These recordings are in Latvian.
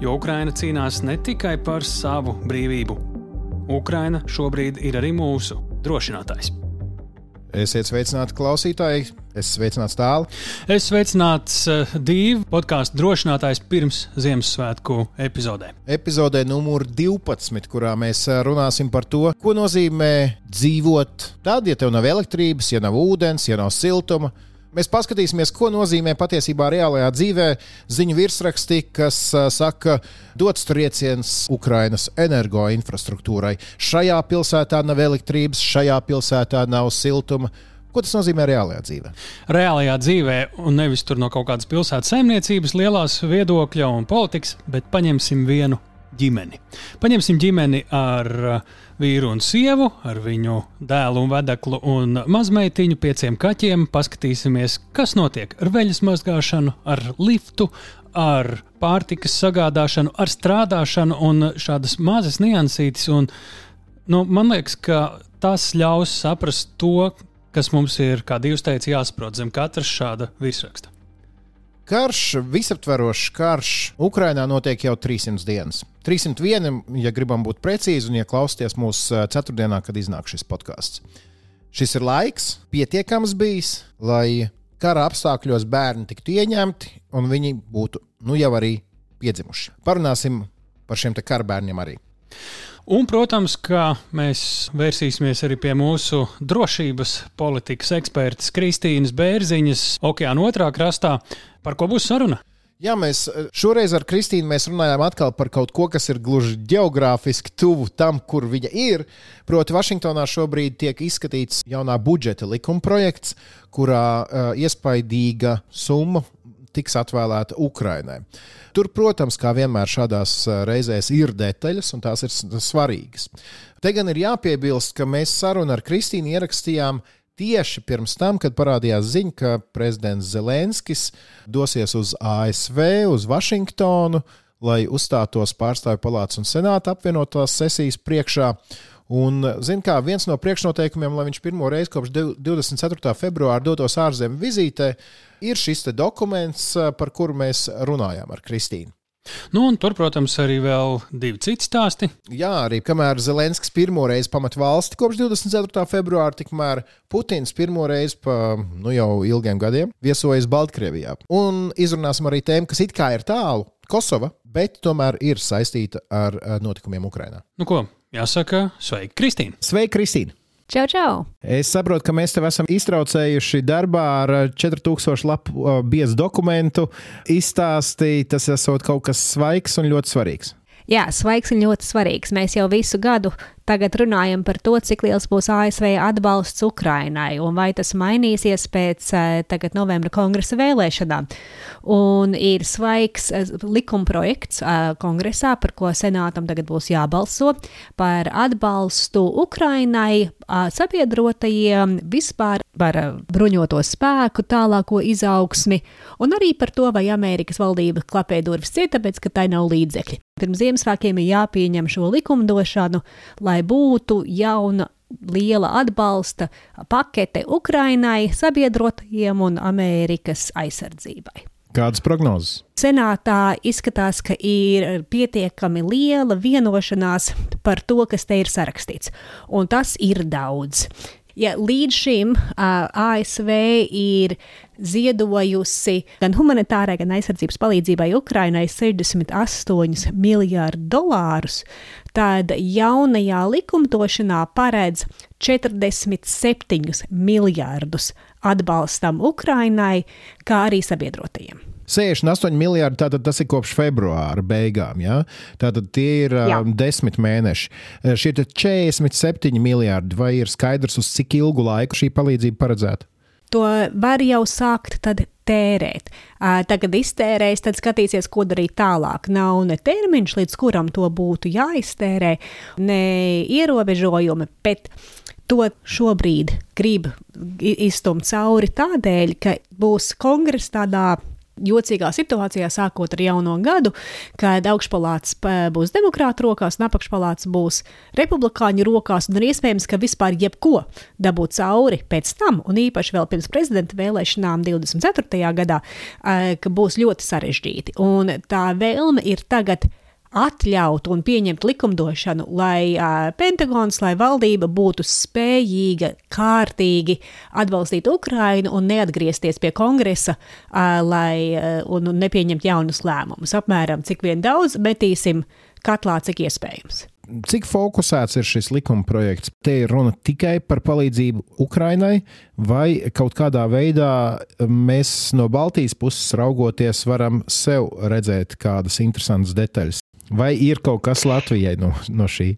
jo Ukraina cīnās ne tikai par savu brīvību. Ukraina šobrīd ir arī mūsu drošinātājs. Esiet sveicināti klausītāji, es sveicināts tālu. Es sveicināts uh, divu podkāstu drošinātājs pirms Ziemassvētku epizodē. Epizodē numur 12, kurā mēs eh, runāsim par to, ko nozīmē dzīvot tad, ja tev nav elektrības, ja nav ūdens, ja nav siltuma, Mēs paskatīsimies, ko nozīmē patiesībā reālajā dzīvē ziņu virsraksti, kas saka, dots trieciens Ukrainas energoinfrastruktūrai. Šajā pilsētā nav elektrības, šajā pilsētā nav siltuma. Ko tas nozīmē reālajā dzīvē? Reālajā dzīvē, un nevis no kaut kādas pilsētas saimniecības, lielās viedokļa un politikas, bet paņemsim vienu ģimeni. Paņemsim ģimeni ar uh, vīru un sievu, ar viņu dēlu un vedeklu un mazmeitiņu, pieciem kaķiem. Paskatīsimies, kas notiek ar veļas mazgāšanu, ar liftu, ar pārtikas sagādāšanu, ar strādāšanu un šādas mazas niansītes. Un, nu, man liekas, ka tas ļaus saprast to, kas mums ir, kā Dievs teica, jāsaprot zem katras šāda virsraksta. Karš, visaptverošs karš Ukrainā notiek jau 300 dienas. 301, ja gribam būt precīzi, un ja klausāties mūsu ceturtdienā, kad iznāk šis podkāsts. Šis ir laiks, pietiekams bijis, lai kara apstākļos bērni tiktu ieņemti un viņi būtu nu jau arī piedzimuši. Parunāsim par šiem kara bērniem arī. Un, protams, ka mēs vērsīsimies arī pie mūsu drošības politikas ekspertas Kristīnas Bērziņas, okeāna otrā krastā. Par ko būs saruna? Jā, mēs šoreiz ar Kristīnu runājām par kaut ko, kas ir gluži geogrāfiski tuvu tam, kur viņa ir. Proti, Vašingtonā šobrīd tiek izskatīts jaunā budžeta likuma projekts, kurā uh, iespaidīga summa tiks atvēlēta Ukrainai. Tur, protams, kā vienmēr šādās reizēs ir detaļas, un tās ir svarīgas. Te gan ir jāpiebilst, ka mēs sarunu ar Kristīnu ierakstījām tieši pirms tam, kad parādījās ziņa, ka prezidents Zelenskis dosies uz ASV, uz Vašingtonu, lai uzstātos pārstāvju palātas un senāta apvienotās sesijas priekšā. Un, zin kā, viens no priekšnoteikumiem, lai viņš pirmo reizi kopš 24. februāra dotos ārzemju vizītē, ir šis dokuments, par kuru mēs runājām ar Kristīnu. Nu, tur, protams, arī vēl divi citi stāsti. Jā, arī kamēr Zelenskis pirmo reizi pamet valsti kopš 24. februāra, tikmēr Putins pirmo reizi pa nu, jau ilgiem gadiem viesojas Baltkrievijā. Un izrunāsim arī tēmu, kas it kā ir tālu - Kosova, bet tomēr ir saistīta ar notikumiem Ukrajinā. Nu, ko? Jāsaka, sveiki, Kristīna! Sveiki, Kristīna! Čau, čau! Es saprotu, ka mēs tev esam iztraucējuši darbā ar 4000 lapu biezu dokumentu. Izstāstīt, tas esot kaut kas svaigs un ļoti svarīgs. Jā, svaigs un ļoti svarīgs. Mēs jau visu gadu tagad runājam par to, cik liels būs ASV atbalsts Ukrainai un vai tas mainīsies pēc eh, tagad novembra kongresa vēlēšanām. Un ir svaigs eh, likumprojekts eh, kongresā, par ko senātam tagad būs jābalso par atbalstu Ukrainai sabiedrotajiem vispār par bruņoto spēku tālāko izaugsmi un arī par to, vai Amerikas valdība klapē durvis ciet, tāpēc, ka tai nav līdzekļi. Pirms Ziemassvētkiem ir jāpieņem šo likumdošanu, lai būtu jauna liela atbalsta pakete Ukrainai, sabiedrotajiem un Amerikas aizsardzībai. Kādas prognozes? Senātā izskatās, ka ir pietiekami liela vienošanās par to, kas te ir sarakstīts, un tas ir daudz. Ja līdz šim uh, ASV ir ziedojusi gan humanitārai, gan aizsardzības palīdzībai Ukrainai 68 miljārdu dolārus, tad jaunajā likumdošanā paredz 47 miljārdus atbalstam Ukrainai, kā arī sabiedrotajiem. 68 miljardi, tātad tas ir kopš februāra beigām. Ja? Tātad tie ir Jā. um, desmit mēneši. Šie 47 miljardi, vai ir skaidrs, uz cik ilgu laiku šī palīdzība paredzēta? to var jau sākt tērēt. Tagad iztērējis, tad skatīsies, ko darīt tālāk. Nav ne termiņš, līdz kuram to būtu jāiztērē, ne ierobežojumi, bet to šobrīd grib izstumt cauri tādēļ, ka būs kongress tādā jocīgā situācijā, sākot ar jauno gadu, kad augšpalāts būs demokrāta rokās un apakšpalāts būs republikāņu rokās, un ir iespējams, ka vispār jebko dabūt cauri pēc tam, un īpaši vēl pirms prezidenta vēlēšanām 24. gadā, ka būs ļoti sarežģīti. Un tā vēlme ir tagad atļaut un pieņemt likumdošanu, lai uh, Pentagons, lai valdība būtu spējīga kārtīgi atbalstīt Ukrainu un neatgriezties pie kongresa, uh, lai uh, un, un nepieņemt jaunus lēmumus. Apmēram cik vien daudz metīsim katlā, cik iespējams. Cik fokusēts ir šis likuma projekts? Te ir runa tikai par palīdzību Ukrainai, vai kaut kādā veidā mēs no Baltijas puses raugoties, varam sev redzēt kādas interesantas detaļas? Vai ir kaut kas Latvijai no, no šī?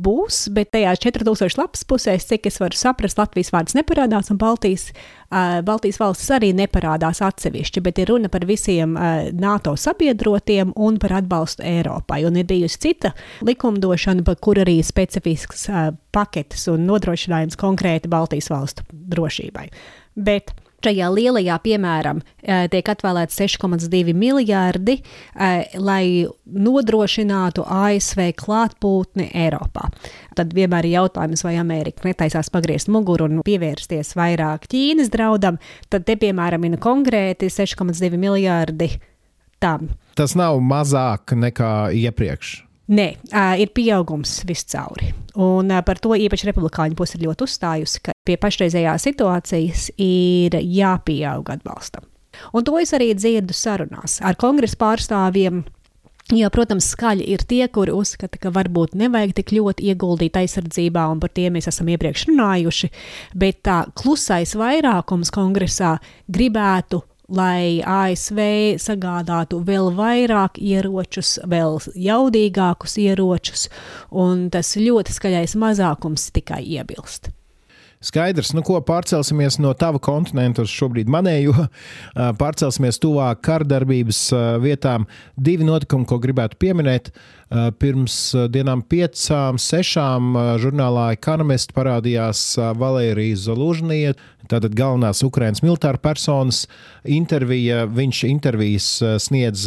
Būs, bet tajā 4000 lapas pusē, cik es varu saprast, Latvijas vārds neparādās, un Baltijas, uh, Baltijas valstis arī neparādās atsevišķi, bet ir runa par visiem uh, NATO sabiedrotiem un par atbalstu Eiropai. Un ir bijusi cita likumdošana, par kur arī specifisks uh, paketes un nodrošinājums konkrēti Baltijas valstu drošībai. Bet Šajā lielajā, piemēram, tiek atvēlēts 6,2 miljardi, lai nodrošinātu ASV klātbūtni Eiropā. Tad vienmēr ir jautājums, vai Amerika netaisās pagriezt muguru un pievērsties vairāk Ķīnas draudam. Tad te, piemēram, ir konkrēti 6,2 miljardi tam. Tas nav mazāk nekā iepriekš. Nē, ir pieaugums viscauri. Un par to īpaši republikāņu puse ir ļoti uzstājusi, ka pie pašreizējās situācijas ir jāpieaug atbalstam. Un to es arī dzirdu sarunās ar kongresa pārstāvjiem. Jā, protams, skaļi ir tie, kuri uzskata, ka varbūt nevajag tik ļoti ieguldīt aizsardzībā, un par tiem mēs esam iepriekš runājuši, bet tā klusais vairākums kongresā gribētu lai ASV sagādātu vēl vairāk ieročus, vēl jaudīgākus ieročus, un tas ļoti skaļais mazākums tikai iebilst. Skaidrs, nu ko pārcelsimies no tava kontinenta uz šobrīd manējo, pārcelsimies tuvāk kardarbības vietām. Divi notikumi, ko gribētu pieminēt. Pirms dienām piecām, sešām žurnālā Economist parādījās Valērija Zalūžnieta, tātad galvenās Ukrainas militāra personas intervija. Viņš intervijas sniedz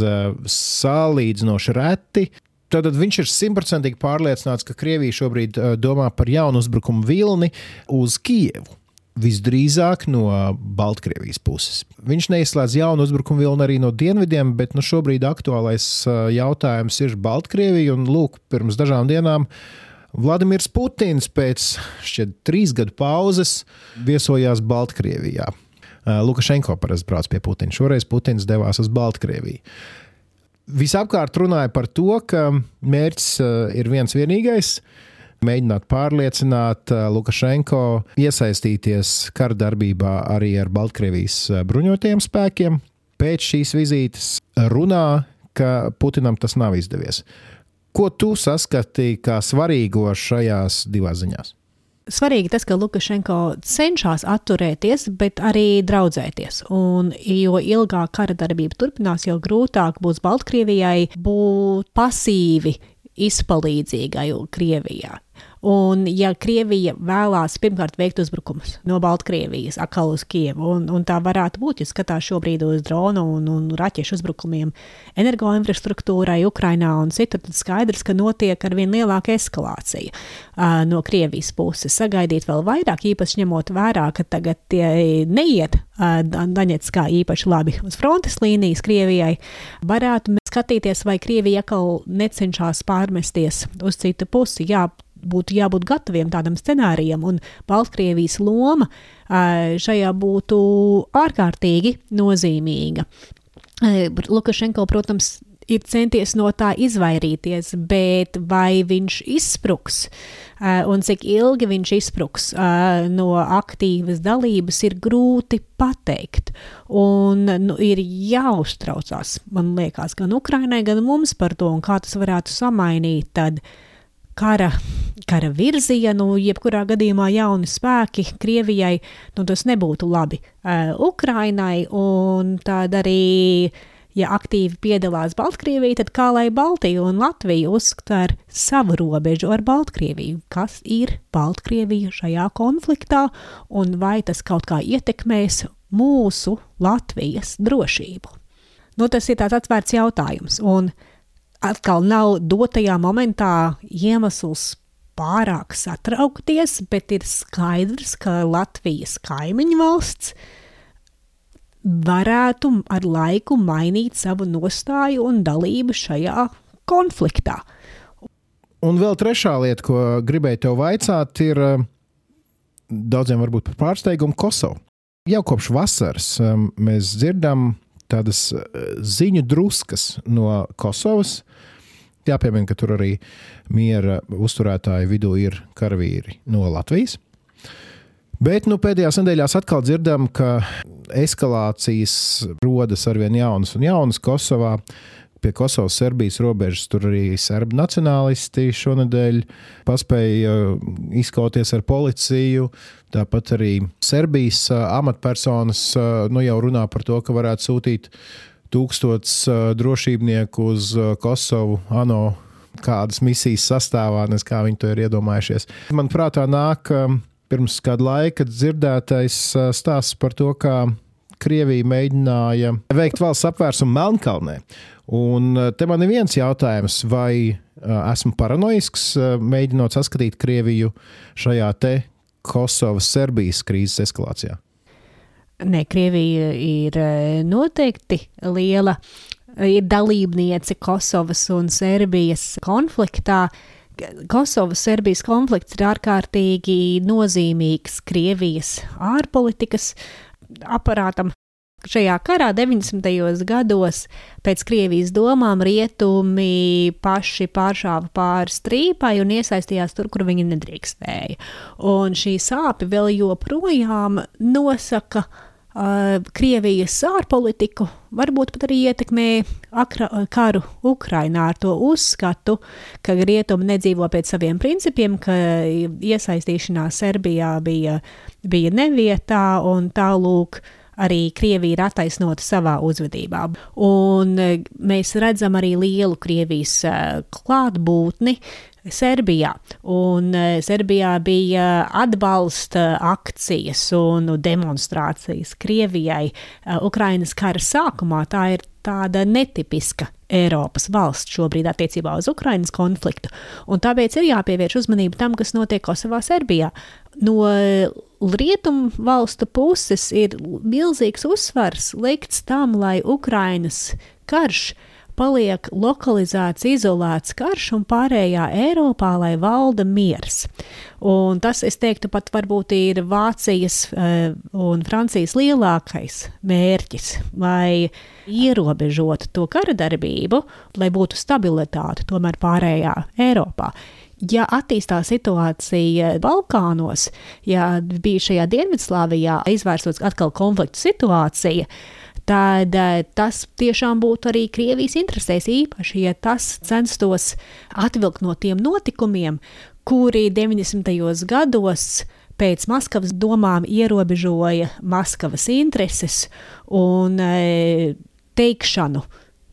salīdzinoši reti. Tātad viņš ir simtprocentīgi pārliecināts, ka Krievija šobrīd domā par jaunu uzbrukumu vilni uz Kijevu. Visdrīzāk no Baltkrievijas puses. Viņš neizslēdz jaunu uzbrukumu vilni arī no dienvidiem, bet nu, šobrīd aktuālais jautājums ir Baltkrievija. Un, lūk, pirms dažām dienām Vladimirs Putins pēc šķiet trīs gadu pauzes viesojās Baltkrievijā. Lukašenko parasti brauc pie Putina. Šoreiz Putins devās uz Baltkrieviju visapkārt runāja par to, ka mērķis eh, ir viens vienīgais. Mēģināt pārliecināt eh, Lukašenko iesaistīties kara darbībā arī ar Baltkrievijas eh, bruņotajiem spēkiem. Pēc šīs vizītes runā, ka Putinam tas nav izdevies. Ko tu saskati kā svarīgo šajās divās ziņās? Svarīgi tas, ka Lukašenko cenšas atturēties, bet arī draudzēties. Un, jo ilgāk kara darbība turpinās, jo grūtāk būs Baltkrievijai būt pasīvi izpalīdzīgai Krievijā. Un, ja Krievija vēlās pirmkārt veikt uzbrukumus no Baltkrievijas, atkal uz Kievu, un, un tā varētu būt, ja skatās šobrīd uz dronu un, un raķešu uzbrukumiem energoinfrastruktūrai Ukrainā un citur, tad skaidrs, ka notiek ar vien lielāka eskalācija uh, no Krievijas puses. Sagaidīt vēl vairāk, īpaši ņemot vērā, ka tagad tie neiet Daņetskā īpaši labi uz frontes līnijas Krievijai, varētu skatīties, vai Krievija atkal necenšas pārmesties uz citu pusi. Jā, būtu jābūt gataviem tādam scenārijam, un Baltkrievijas loma šajā būtu ārkārtīgi nozīmīga. Lukašenko, protams, ir centies no tā izvairīties, bet vai viņš izspruks un cik ilgi viņš izspruks no aktīvas dalības, ir grūti pateikt. Un nu, ir jāuztraucās, man liekas, gan Ukrainai, gan mums par to, kā tas varētu samainīt tad kara kara virzienu, jebkurā gadījumā jauni spēki Krievijai, nu, tas nebūtu labi uh, Ukrainai, un tad arī ja aktīvi piedalās Baltkrievija, tad kā lai Baltija un Latvija uztver savu robežu ar Baltkrieviju? Kas ir Baltkrievija šajā konfliktā, un vai tas kaut kā ietekmēs mūsu Latvijas drošību? Nu, tas ir tāds atvērts jautājums, un atkal nav dotajā momentā iemesls pārāk satraukties, bet ir skaidrs, ka Latvijas kaimiņu valsts varētu ar laiku mainīt savu nostāju un dalību šajā konfliktā. Un vēl trešā lieta, ko gribēju tev vaicāt, ir eh, daudziem varbūt par pārsteigumu Kosovu. Jau kopš vasaras eh, mēs dzirdam tādas eh, ziņu druskas no Kosovas. Jāpiemina, ka tur arī miera uzturētāju vidū ir karavīri no Latvijas. Bet nu, pēdējās nedēļās atkal dzirdam, ka eskalācijas rodas arvien jaunas un jaunas Kosovā. Pie Kosovas Serbijas robežas tur arī serbi nacionālisti šonadēļ paspēja izkauties ar policiju. Tāpat arī Serbijas amatpersonas nu, jau runā par to, ka varētu sūtīt tūkstots drošībnieku uz Kosovu, ANO kādas misijas sastāvā, nes kā viņi to ir iedomājušies. Man prātā nāk pirms kāda laika dzirdētais stāsts par to, kā Krievija mēģināja veikt valsts apvērsumu Melnkalnē. Un te man ir viens jautājums, vai esmu paranoisks, mēģinot saskatīt Krieviju šajā te Kosovas Serbijas krīzes eskalācijā? Nē, Krievija ir noteikti liela, ir dalībniece Kosovas un Serbijas konfliktā. Kosovas-Serbijas konflikts ir ārkārtīgi nozīmīgs Krievijas ārpolitikas aparātam. Šajā karā 90. gados pēc Krievijas domām rietumi paši pāršāva pāri strīpai un iesaistījās tur, kur viņi nedrīkstēja. Un šī sāpe vēl joprojām nosaka Krievijas ārpolitiku, varbūt pat arī ietekmē akra, karu Ukrainā ar to uzskatu, ka rietumi nedzīvo pēc saviem principiem, ka iesaistīšanās Serbijā bija, bija nevietā un tālūk arī Krievija ir attaisnota savā uzvedībā. Un e, mēs redzam arī lielu Krievijas klātbūtni. Serbijā. Un e, Serbijā bija atbalsta akcijas un demonstrācijas Krievijai Ukrainas kara sākumā. Tā ir tāda netipiska Eiropas valsts šobrīd attiecībā uz Ukrainas konfliktu. Un tāpēc ir jāpievērš uzmanība tam, kas notiek Kosovā, Serbijā. No rietumu valstu puses ir milzīgs uzsvars likts tam, lai Ukrainas karš paliek lokalizēts, izolēts karš, un pārējā Eiropā, lai valda miers. Un tas, es teiktu, pat varbūt ir Vācijas uh, un Francijas lielākais mērķis, lai ierobežotu to kara darbību, lai būtu stabilitāte tomēr pārējā Eiropā ja attīstās situācija Balkānos, ja bija šajā Dienvidslāvijā izvērstos atkal konflikta situācija, tad eh, tas tiešām būtu arī Krievijas interesēs, īpaši, ja tas censtos atvilkt no tiem notikumiem, kuri 90. gados pēc Maskavas domām ierobežoja Maskavas intereses un e, teikšanu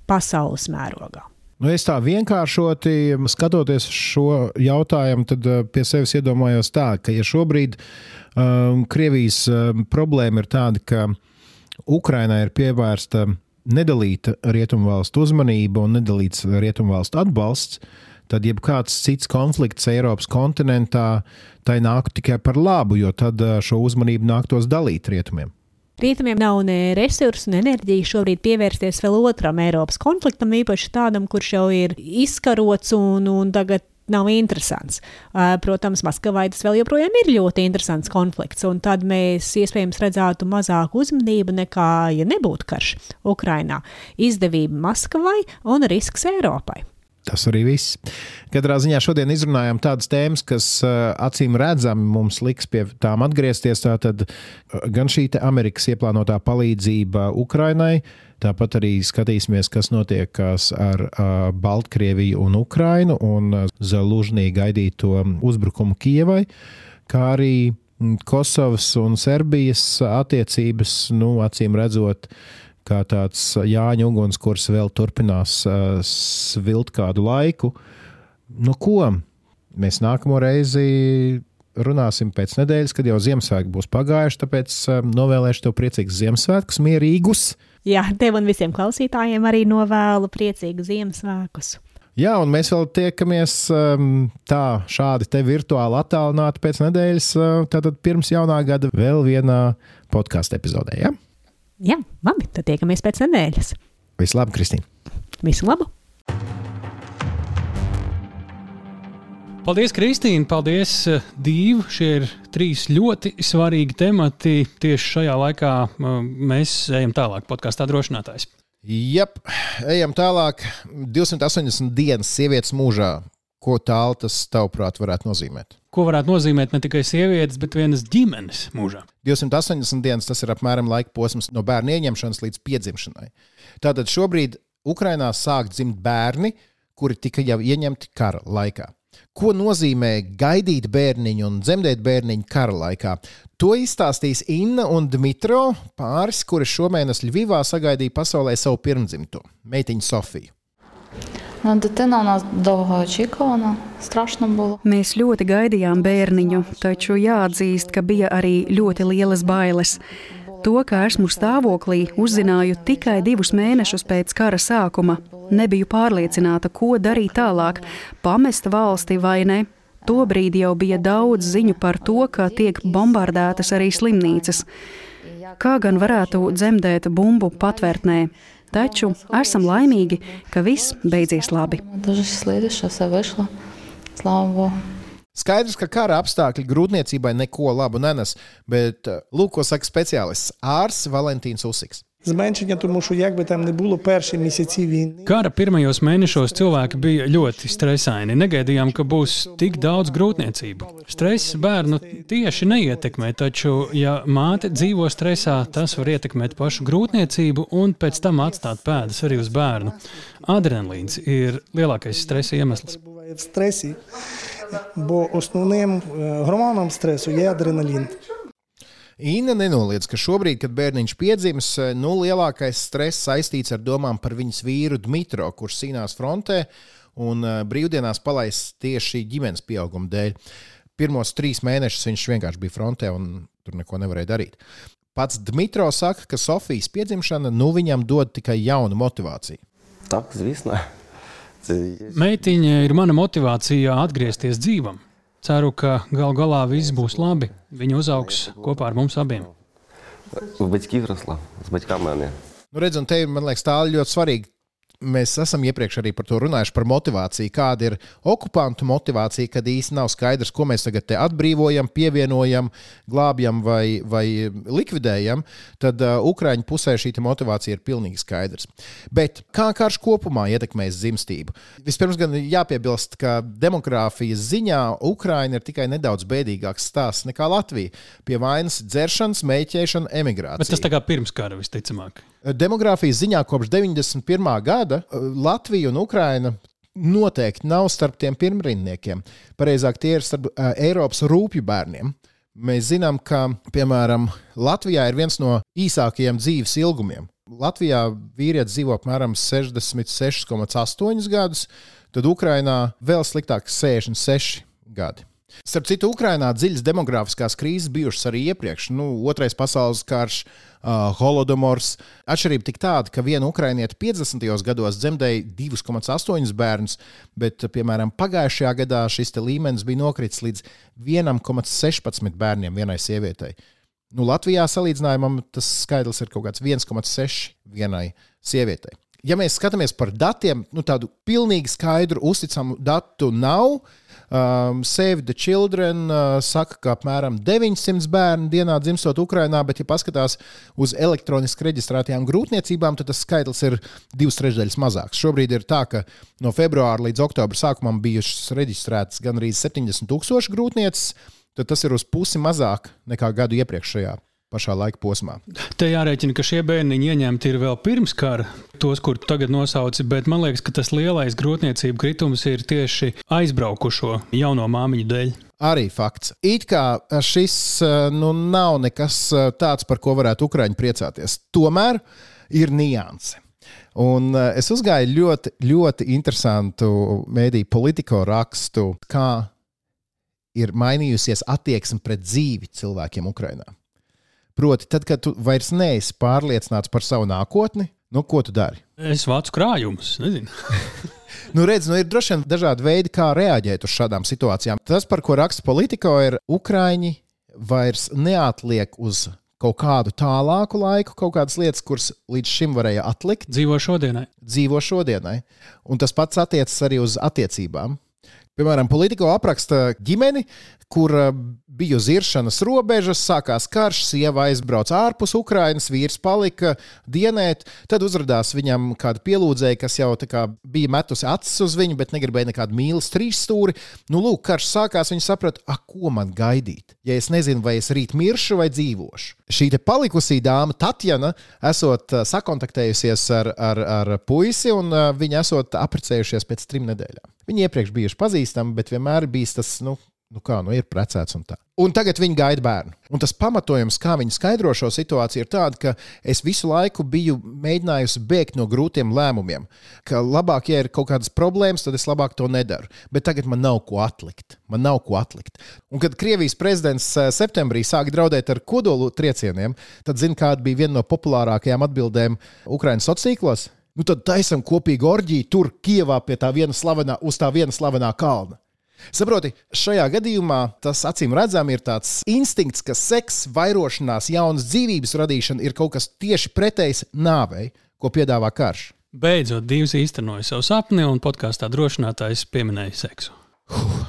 pasaules mērogā. Nu, es tā vienkāršoti skatoties šo jautājumu, tad eh, pie sevis iedomājos tā, ka ja šobrīd um, Krievijas um, problēma ir tāda, ka Ukrainai ir pievērsta nedalīta rietumvalstu uzmanība un nedalīts rietumvalstu atbalsts, tad jebkāds cits konflikts Eiropas kontinentā tai nāktu tikai par labu, jo tad šo uzmanību nāktos dalīt rietumiem. Rietumiem nav ne resursu, ne enerģiju šobrīd pievērsties vēl otram Eiropas konfliktam, īpaši tādam, kurš jau ir izkarots un, un tagad nav interesants. Protams, Maskavai tas vēl joprojām ir ļoti interesants konflikts, un tad mēs iespējams redzētu mazāku uzmanību nekā, ja nebūtu karš Ukrainā. Izdevība Maskavai un risks Eiropai. Tas arī viss. Katrā ziņā šodien izrunājām tādas tēmas, kas uh, acīm redzami mums liks pie tām atgriezties. Tātad uh, gan šī Amerikas ieplānotā palīdzība Ukrainai, tāpat arī skatīsimies, kas notiek ar uh, Baltkrieviju un Ukrainu un Zelūžnī gaidīto uzbrukumu Kievai, kā arī mm, Kosovas un Serbijas attiecības, nu, acīm redzot, kā tāds Jāņa ugunskurs vēl turpinās svilt kādu laiku. Nu, ko? Mēs nākamo reizi runāsim pēc nedēļas, kad jau Ziemassvētki būs pagājuši. Tāpēc novēlēšu tev priecīgus Ziemassvētkus, mierīgus. Jā, tev un visiem klausītājiem arī novēlu priecīgus Ziemassvētkus. Jā, un mēs vēl tiekamies um, tā, šādi te virtuāli attālināti pēc nedēļas, uh, tātad pirms jaunā gada vēl vienā podkāstu epizodē. Ja? Jā, labi, tad tiekamies pēc nedēļas. Visu labu, Kristīne! Visu labu! Paldies, Kristīne! Paldies, eh, Dīva! Šie ir trīs ļoti svarīgi temati. Tieši šajā laikā eh, mēs ejam tālāk, podkāstā drošinātājs. Jā, ejam tālāk. 280 dienas sievietes mūžā. Ko tālu tas, tavuprāt, varētu nozīmēt? Ko varētu nozīmēt ne tikai sievietes, bet vienas ģimenes mūžā? 280 dienas tas ir apmēram laika posms no bērna ieņemšanas līdz piedzimšanai. Tātad šobrīd Ukrainā sāk dzimt bērni, kuri tika jau ieņemti kara laikā. Ko nozīmē gaidīt bērniņu un dzemdēt bērniņu kara laikā? To izstāstīs Inna un Dmitro, pāris, kuri šomēnes Ļuvivā sagaidīja pasaulē savu pirmdzimto, meitiņu Sofiju. Nu, Дитина у нас довго очікувана, страшно було. Mēs ļoti gaidījām bērniņu, taču jāatzīst, ka bija arī ļoti lielas bailes. To, ka esmu stāvoklī, uzzināju tikai divus mēnešus pēc kara sākuma. Nebiju pārliecināta, ko darīt tālāk, pamest valsti vai ne. Tobrīd jau bija daudz ziņu par to, ka tiek bombardētas arī slimnīcas. Kā gan varētu dzemdēt bumbu patvērtnē? Taču esam laimīgi, ka viss beidzies labi. Skaidrs, ka kara apstākļi grūtniecībai neko labu nenes, bet lūk, ko saka speciālists ārsts Valentīns Usiks. Зменшення, тому що як би там не було перші місяці війни. Kara pirmajos mēnešos cilvēki bija ļoti stresaini. Negaidījām, ka būs tik daudz grūtniecību. Stress bērnu tieši neietekmē, taču, ja māte dzīvo stresā, tas var ietekmēt pašu grūtniecību un pēc tam atstāt pēdas arī uz bērnu. Adrenalīns ir lielākais stresa iemesls. В стресі, бо основним гормоном стресу є адреналін. Inna nenoliedz, ka šobrīd, kad bērniņš piedzimis, nu, lielākais stress saistīts ar domām par viņas vīru Dmitro, kurš cīnās frontē un eh, brīvdienās palaists tieši ģimenes pieauguma dēļ. Pirmos trīs mēnešus viņš vienkārši bija frontē un tur neko nevarēja darīt. Pats Dmitro saka, ka Sofijas piedzimšana nu viņam dod tikai jaunu motivāciju. Tā, zvīsnē. Meitiņa ir mana motivācija atgriezties dzīvam. Ceru, ka gal galā viss būs labi. Viņa uzaugs kopā ar mums abiem. Uz baģķiem rasla, uz baģķiem mēnē. Nu, redziet, te man liekas, tā ir ļoti svarīga Mēs esam iepriekš arī par to runājuši, par motivāciju. Kāda ir okupantu motivācija, kad īstenībā nav skaidrs, ko mēs tagad atbrīvojam, pievienojam, glābjam vai, vai likvidējam. Tad uh, Ukrāņu pusē šī motivācija ir pilnīgi skaidrs. Bet kā karš kopumā ietekmēs dzimstību? Vispirms gan jāpiebilst, ka demogrāfijas ziņā Ukrāņa ir tikai nedaudz bēdīgāks stāsts nekā Latvija. Pie vainas dzeršanas, mēķēšana, emigrācija. Bet tas tā kā pirms kara visticamāk. Demogrāfijas ziņā kopš 91. gada uh, Latvija un Ukraina noteikti nav starp tiem pirmrindniekiem. Pareizāk, tie ir starp uh, Eiropas rūpju bērniem. Mēs zinām, ka, piemēram, Latvijā ir viens no īsākajiem dzīves ilgumiem. Latvijā vīrietis dzīvo apmēram 66,8 gadus, tad Ukrainā vēl sliktāk - 66 gadi. Starp citu, Ukrainā dziļas demogrāfiskās krīzes bijušas arī iepriekš. Nu, Otrais pasaules karš, uh, holodomors. Atšķirība tik tāda, ka viena ukrainieta 50. gados dzemdēja 2,8 bērnus, bet, piemēram, pagājušajā gadā šis līmenis bija nokritis līdz 1,16 bērniem vienai sievietei. Nu, Latvijā salīdzinājumam tas skaitlis ir kaut kāds 1,6 vienai sievietei. Ja mēs skatāmies par datiem, nu, tādu pilnīgi skaidru, uzticamu datu nav. Um, Save the Children uh, saka, ka apmēram 900 bērnu dienā dzimstot Ukrajinā, bet, ja paskatās uz elektroniski reģistrētajām grūtniecībām, tad tas skaitlis ir divas trešdaļas mazāks. Šobrīd ir tā, ka no februāra līdz oktobra sākumam bijušas reģistrētas gandrīz 70 tūkstoši grūtnieces, tad tas ir uz pusi mazāk nekā gadu iepriekšējā pašā laika posmā. Te jārēķina, ka šie bērniņi ieņemti ir vēl pirms kara, tos, kurus tagad nosauci, bet man liekas, ka tas lielais grūtniecību kritums ir tieši aizbraukušo jauno māmiņu dēļ. Arī fakts. It kā šis nu, nav nekas tāds, par ko varētu Ukrāņi priecāties. Tomēr ir nianse. Un es uzgāju ļoti, ļoti interesantu mēdīju politiko rakstu, kā ir mainījusies attieksme pret dzīvi cilvēkiem Ukrajinā. Proti, tad, kad tu vairs neesi pārliecināts par savu nākotni, nu, ko tu dari? Es vācu krājumus, nezinu. nu, redz, nu, ir droši vien dažādi veidi, kā reaģēt uz šādām situācijām. Tas, par ko raksta politikā, ir Ukrāņi vairs neatliek uz kaut kādu tālāku laiku, kaut kādas lietas, kuras līdz šim varēja atlikt. Dzīvo šodienai. Dzīvo šodienai. Un tas pats attiecas arī uz attiecībām. Piemēram, politiko apraksta ģimeni, kur eh, bija uz iršanas robežas, sākās karš, sieva aizbrauca ārpus Ukrainas, vīrs palika dienēt. Tad uzrādījās viņam kāda pielūdzēja, kas jau bija metusi acis uz viņu, bet negribēja nekādu mīlestības trīsstūri. Nu, lūk, karš sākās, viņi saprata, ah, ko man gaidīt. Ja es nezinu, vai es rīt miršu vai dzīvošu. Šī palikusī dāma, Tatjana, esot eh, sakontaktējusies ar, ar, ar puisi, un eh, viņi esot apprecējušies pēc trim nedēļām. Viņi iepriekš bijuši pazīstami, bet vienmēr bijis tas, nu, nu kā, nu ir precēts un tā. Un tagad viņi gaida bērnu. Un tas pamatojums, kā viņi skaidro šo situāciju, ir tāds, ka es visu laiku biju mēģinājusi bēgt no grūtiem lēmumiem. Ka labāk, ja ir kaut kādas problēmas, tad es labāk to nedaru. Bet tagad man nav ko atlikt. Man nav ko atlikt. Un kad Krievijas prezidents eh, septembrī sāka draudēt ar kodolu triecieniem, tad zina, kāda bija viena no populārākajām atbildēm Ukraiņas sociālos tīklos. Nu tad taisam kopīgu orģiju tur, Kievā, pie tā viena slavenā, uz tā viena slavenā kalna. Saproti, šajā gadījumā tas acīm redzami ir tāds instinkts, ka seks, vairošanās, jaunas dzīvības radīšana ir kaut kas tieši pretējs nāvei, ko piedāvā karš. Beidzot, divas īstenoja savu sapni, un podkāstā drošinātājs pieminēja seksu. Huh.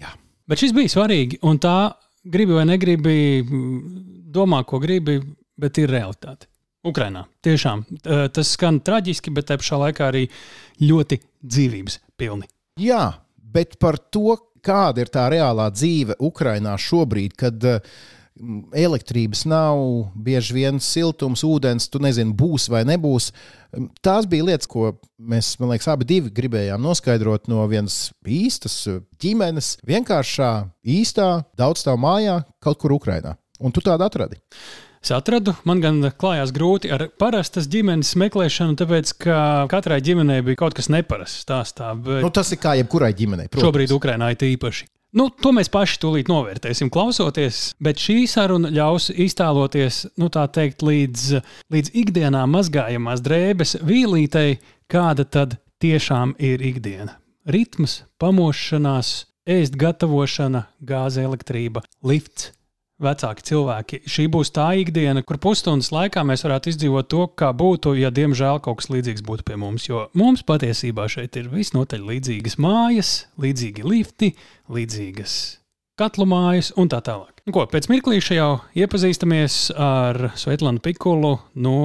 Jā. Bet šis bija svarīgi, un tā gribi vai negribi, domā, ko gribi, bet ir realitāte. Ukrainā. Tiešām tas skan traģiski, bet te pašā laikā arī ļoti dzīvības pilni. Jā, bet par to, kāda ir tā reālā dzīve Ukrainā šobrīd, kad elektrības nav, bieži vien siltums, ūdens, tu nezini, būs vai nebūs. Tās bija lietas, ko mēs, man liekas, abi gribējām noskaidrot no vienas īstas ģimenes, vienkāršā, īstā, daudzstāvu mājā, kaut kur Ukrainā. Un tu tādu atradi. Es atradu, man gan klājās grūti ar parastas ģimenes meklēšanu, tāpēc ka katrai ģimenei bija kaut kas neparasts stāstā. Bet... Nu, tas ir kā jebkurai ģimenei. Protams. Šobrīd Ukrainā ir īpaši. Nu, to mēs paši tūlīt novērtēsim, klausoties, bet šī saruna ļaus iztēloties, nu, tā teikt, līdz, līdz ikdienā mazgājamās drēbes vīlītei, kāda tad tiešām ir ikdiena. Ritms, pamošanās, ēst gatavošana, gāze, elektrība, lifts vecāki cilvēki. Šī būs tā ikdiena, kur pusstundas laikā mēs varētu izdzīvot to, kā būtu, ja diemžēl kaut kas līdzīgs būtu pie mums. Jo mums patiesībā šeit ir visnotaļ līdzīgas mājas, līdzīgi lifti, līdzīgas katlu mājas un tā tālāk. Nu, ko, pēc mirklīša jau iepazīstamies ar Svetlanu Pikulu no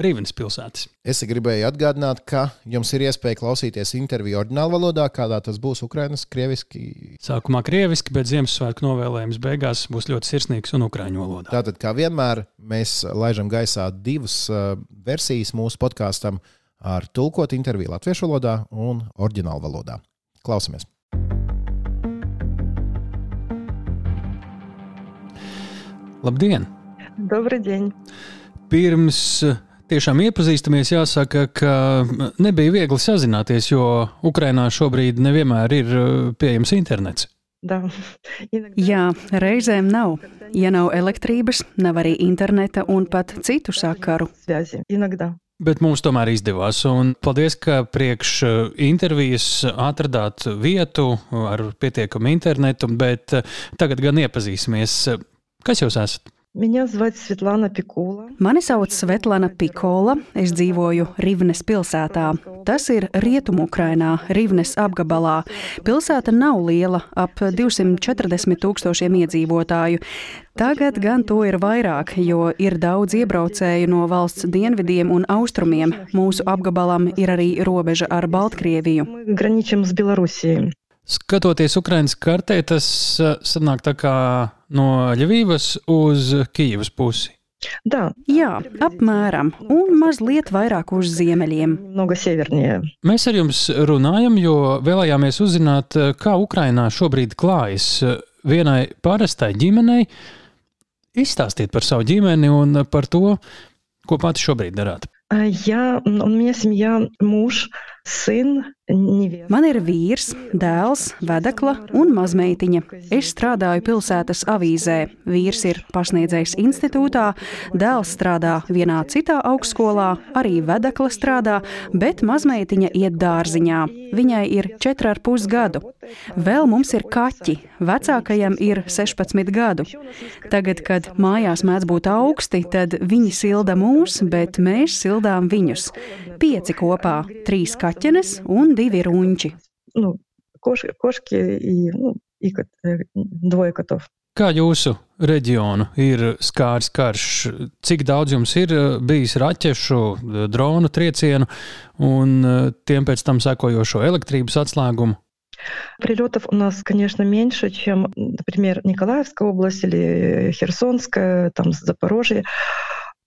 Rīvenes pilsētas. Es gribēju atgādināt, ka jums ir iespēja klausīties interviju oriģinālā valodā, kādā tas būs Ukraiņas, krieviski. Sākumā krieviski, bet Ziemassvētku novēlējums beigās būs ļoti sirsnīgs un ukrāņu valodā. Tātad, kā vienmēr, mēs laižam gaisā divas uh, versijas mūsu podkāstam ar tulkot interviju latviešu valodā un oriģinālu valodā. Klausamies! Labdien! Dobrdien! Pirms eh, tiešām iepazīstamies, jāsaka, ka eh, nebija viegli sazināties, jo Ukrainā šobrīd nevienmēr ir eh, pieejams internets. Jā, reizēm nav. Ja nav elektrības, nav arī interneta un pat citu sakaru. Bet mums tomēr izdevās. Un paldies, ka priekš intervijas atradāt vietu ar pietiekamu internetu, bet tagad gan iepazīsimies. Kas jūs esat? Viņa sauc Svetlana Pikula. Mani sauc Svetlana Pikola. Es dzīvoju Rīvnes pilsētā. Tas ir Rietumukrainā, Rīvnes apgabalā. Pilsēta nav liela, ap 240 tūkstošiem iedzīvotāju. Tagad gan to ir vairāk, jo ir daudz iebraucēju no valsts dienvidiem un austrumiem. Mūsu apgabalam ir arī robeža ar Baltkrieviju. Skatoties Ukraiņas kartē, tas э, sanāk tā kā no Ļuvijas uz Kijavas pusi. Да, Jā, apmēram, un mazliet vairāk uz ziemeļiem. много севернее. Mēs ar jums runājam, jo vēlējāmies uzzināt, uh, kā Ukrainā šobrīd klājas uh, vienai parastai ģimenei. Izstāstiet par savu ģimeni un par to, ko pati šobrīd darāt. А Я, м, у меня семья, муж, сын, невеста. Man ir vīrs, dēls, vedekla un mazmeitiņa. Es strādāju pilsētas avīzē. Vīrs ir pasniedzējs institūtā, dēls strādā vienā citā augstskolā, arī vedekla strādā, bet mazmeitiņa iet dārziņā. Viņai ir 4,5 gadu. Vēl mums ir kaķi. Vecākajam ir 16 gadu. Tagad, kad mājās mēdz būt augsti, tad viņi silda mūs, bet mēs sildām viņus. Pieci kopā - trīs kaķenes un divi runči. Ну, кош, кошки и, ну, и кот- э, двое котов. Kā jūsu reģionu ir skārs karš? Cik daudz jums ir uh, bijis raķešu, uh, dronu triecienu un uh, tiem pēc tam sekojošo elektrības atslēgumu? Прилетов у нас, конечно, меньше, чем, например, Николаевская область или Херсонская, там Запорожье.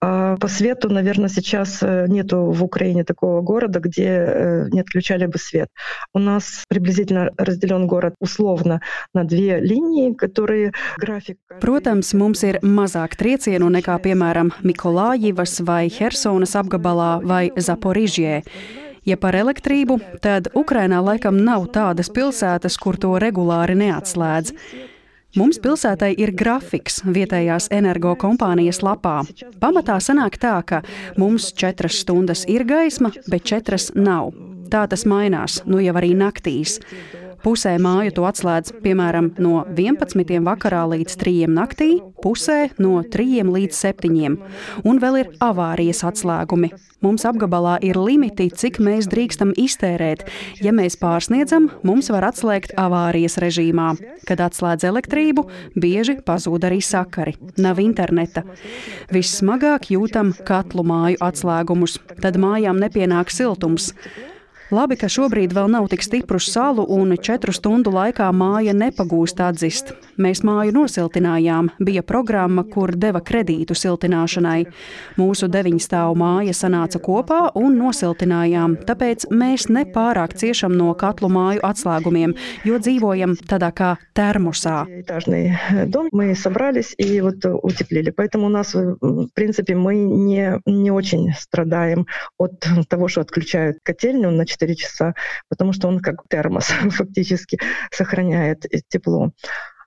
А По свету, наверное, сейчас э, нету в Украине такого города, где э, не отключали бы свет. У нас приблизительно разделен город условно на две линии, которые график... Protams, mums ir mazāk triecienu nekā, piemēram, Mikolājivas vai Helsonas apgabalā vai Zaporižjē. Ja par elektrību, tad Ukrainā laikam nav tādas pilsētas, kur to regulāri neatslēdz. Mums pilsētai ir grafiks vietējās energokompānijas lapā. Pamatā sanāk tā, ka mums četras stundas ir gaisma, bet četras nav. Tā tas mainās, nu jau arī naktīs. Pusē māju to atslēdz piemēram no 11. vakarā līdz 3. naktī, pusē no 3 līdz 7. Un vēl ir avārijas atslēgumi. Mums apgabalā ir limiti, cik mēs drīkstam iztērēt. Ja mēs pārsniedzam, mums var atslēgt avārijas režīmā. Kad atslēdz elektrību, bieži pazūd arī sakari. Nav interneta. Vissmagāk jūtam katlu māju atslēgumus, tad mājām nepienāk siltums. Labi, ka šobrīd vēl nav tik stipru salu un četru stundu laikā māja nepagūst atzist. Mēs māju nosiltinājām, bija programma, kur deva kredītu siltināšanai. Mūsu deviņstāvu māja sanāca kopā un nosiltinājām, tāpēc mēs nepārāk ciešam no katlu māju atslēgumiem, jo dzīvojam tādā kā termosā. Этажный э, дом, мы собрались и вот э, утеплили. Поэтому у нас, э, в принципе, мы не, не очень страдаем от того, что отключают котельную на 4 часа, потому что он как термос фактически сохраняет э, тепло.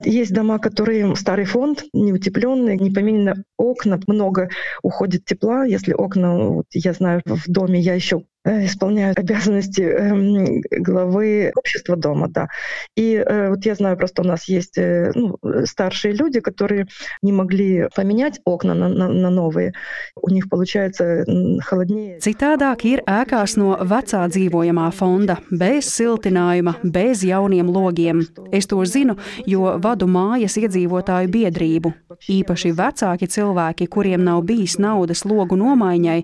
Есть дома, которые старый фонд, неутепленные, не поменены окна, много уходит тепла. Если окна, вот я знаю, в доме я еще э, исполняю обязанности эм, главы общества дома, да. И э, вот я знаю, просто у нас есть э, ну, старшие люди, которые не могли поменять окна на, на, на новые. У них получается холоднее. Citādāk ir ēkās no vecā dzīvojamā fonda, bez siltinājuma, bez jauniem logiem. Es to zinu, jo vadu mājas iedzīvotāju biedrību. Īpaši vecāki cilvēki, kuriem nav bijis naudas logu nomaiņai,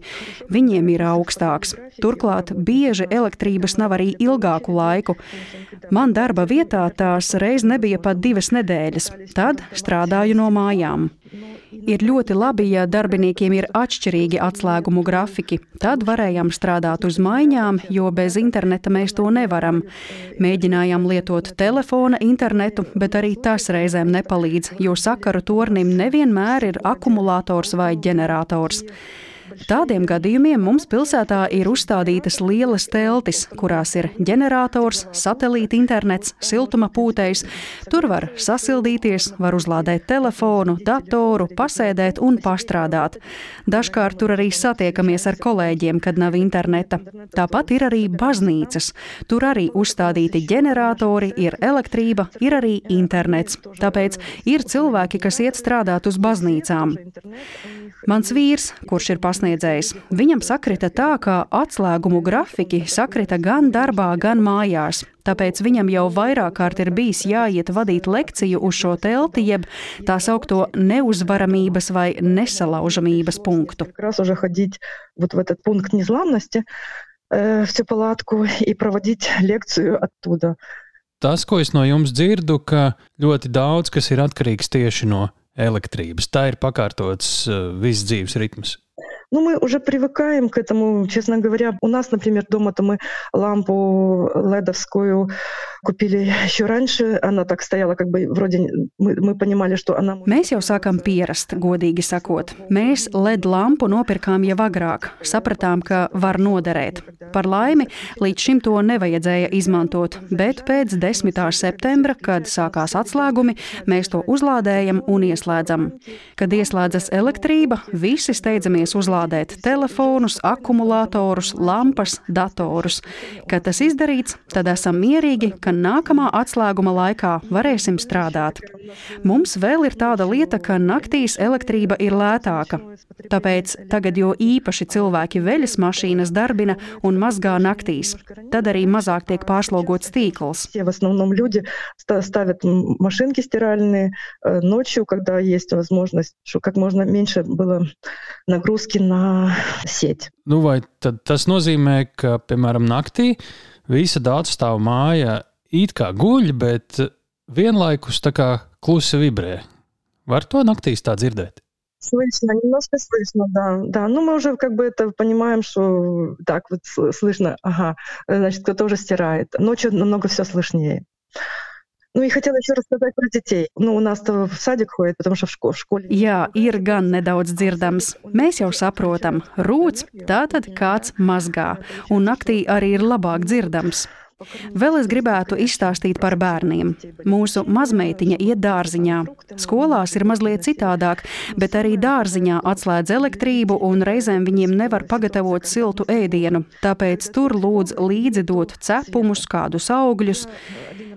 viņiem ir augstāks. Turklāt bieži elektrības nav arī ilgāku laiku. Man darba vietā tās reiz nebija pat divas nedēļas, tad strādāju no mājām. Ir ļoti labi, ja darbiniekiem ir atšķirīgi atslēgumu grafiki. Tad varējām strādāt uz maiņām, jo bez interneta mēs to nevaram. Mēģinājām lietot telefona internetu, bet arī tas reizēm nepalīdz, jo sakaru tornim nevienmēr ir akumulators vai ģenerators. Tādiem gadījumiem mums pilsētā ir uzstādītas lielas teltis, kurās ir ģenerators, satelīta internets, siltuma pūtējs. Tur var sasildīties, var uzlādēt telefonu, datoru, pasēdēt un pastrādāt. Dažkārt tur arī satiekamies ar kolēģiem, kad nav interneta. Tāpat ir arī baznīcas. Tur arī uzstādīti ģeneratori, ir elektrība, ir arī internets. Tāpēc ir cilvēki, kas iet strādāt uz baznīcām. Mans vīrs, kurš ir pasniedzējs. Viņam sakrita tā, ka atslēgumu grafiki sakrita gan darbā, gan mājās. Tāpēc viņam jau vairāk kārt ir bijis jāiet vadīt lekciju uz šo telti, jeb tā saucamo neuzvaramības vai nesalaužamības punktu. Tas, ko es no jums dzirdu, ka ļoti daudz kas ir atkarīgs tieši no elektrības. Tā ir pakauts uh, э, viss dzīves ritms. Ну, мы уже привыкаем к этому, честно говоря. У нас, например, дома-то мы лампу ледовскую купили еще раньше. Она так стояла, как бы вроде мы, мы понимали, что она... Mēs jau sākam pierast, godīgi sakot. Mēs LED lampu nopirkām jau agrāk. Sapratām, ka var noderēt. Par laimi, līdz šim to nevajadzēja izmantot, bet pēc 10. septembra, kad sākās atslēgumi, mēs to uzlādējam un ieslēdzam. Kad ieslēdzas elektrība, visi steidzamies uzlādēt uzlādēt telefonus, akumulatorus, lampas, datorus. Kad tas izdarīts, tad esam mierīgi, ka nākamā atslēguma laikā varēsim strādāt. Mums vēl ir tāda lieta, ka naktīs elektrība ir lētāka. Tāpēc tagad jo īpaši cilvēki veļas mašīnas darbina un mazgā naktīs. Tad arī mazāk tiek pārslogots tīkls. ставят машинки стиральные э, ночью, когда есть возможность, чтобы как можно меньше было нагрузки на сеть. Nu, vai tas nozīmē, ka, piemēram, naktī visa daudzstāvu māja it kā guļ, bet vienlaikus tā kā klusi vibrē? Var to naktīs tā dzirdēt? Слышно, немножко слышно, да. Да, ну мы уже как бы это понимаем, что так вот слышно, ага, значит, кто-то уже стирает. Ночью намного все слышнее. Nu, ja хотела еще рассказать про детей. Nu, у нас-то в садик ходит, потому что в школе. В школе... Jā, ir gan nedaudz dzirdams. Mēs jau saprotam, rūts, tātad kāds mazgā, un naktī arī ir labāk dzirdams. Vēl es gribētu izstāstīt par bērniem. Mūsu mazmeitiņa iet dārziņā. Skolās ir mazliet citādāk, bet arī dārziņā atslēdz elektrību un reizēm viņiem nevar pagatavot siltu ēdienu. Tāpēc tur lūdz līdzi dot cepumus, kādus augļus.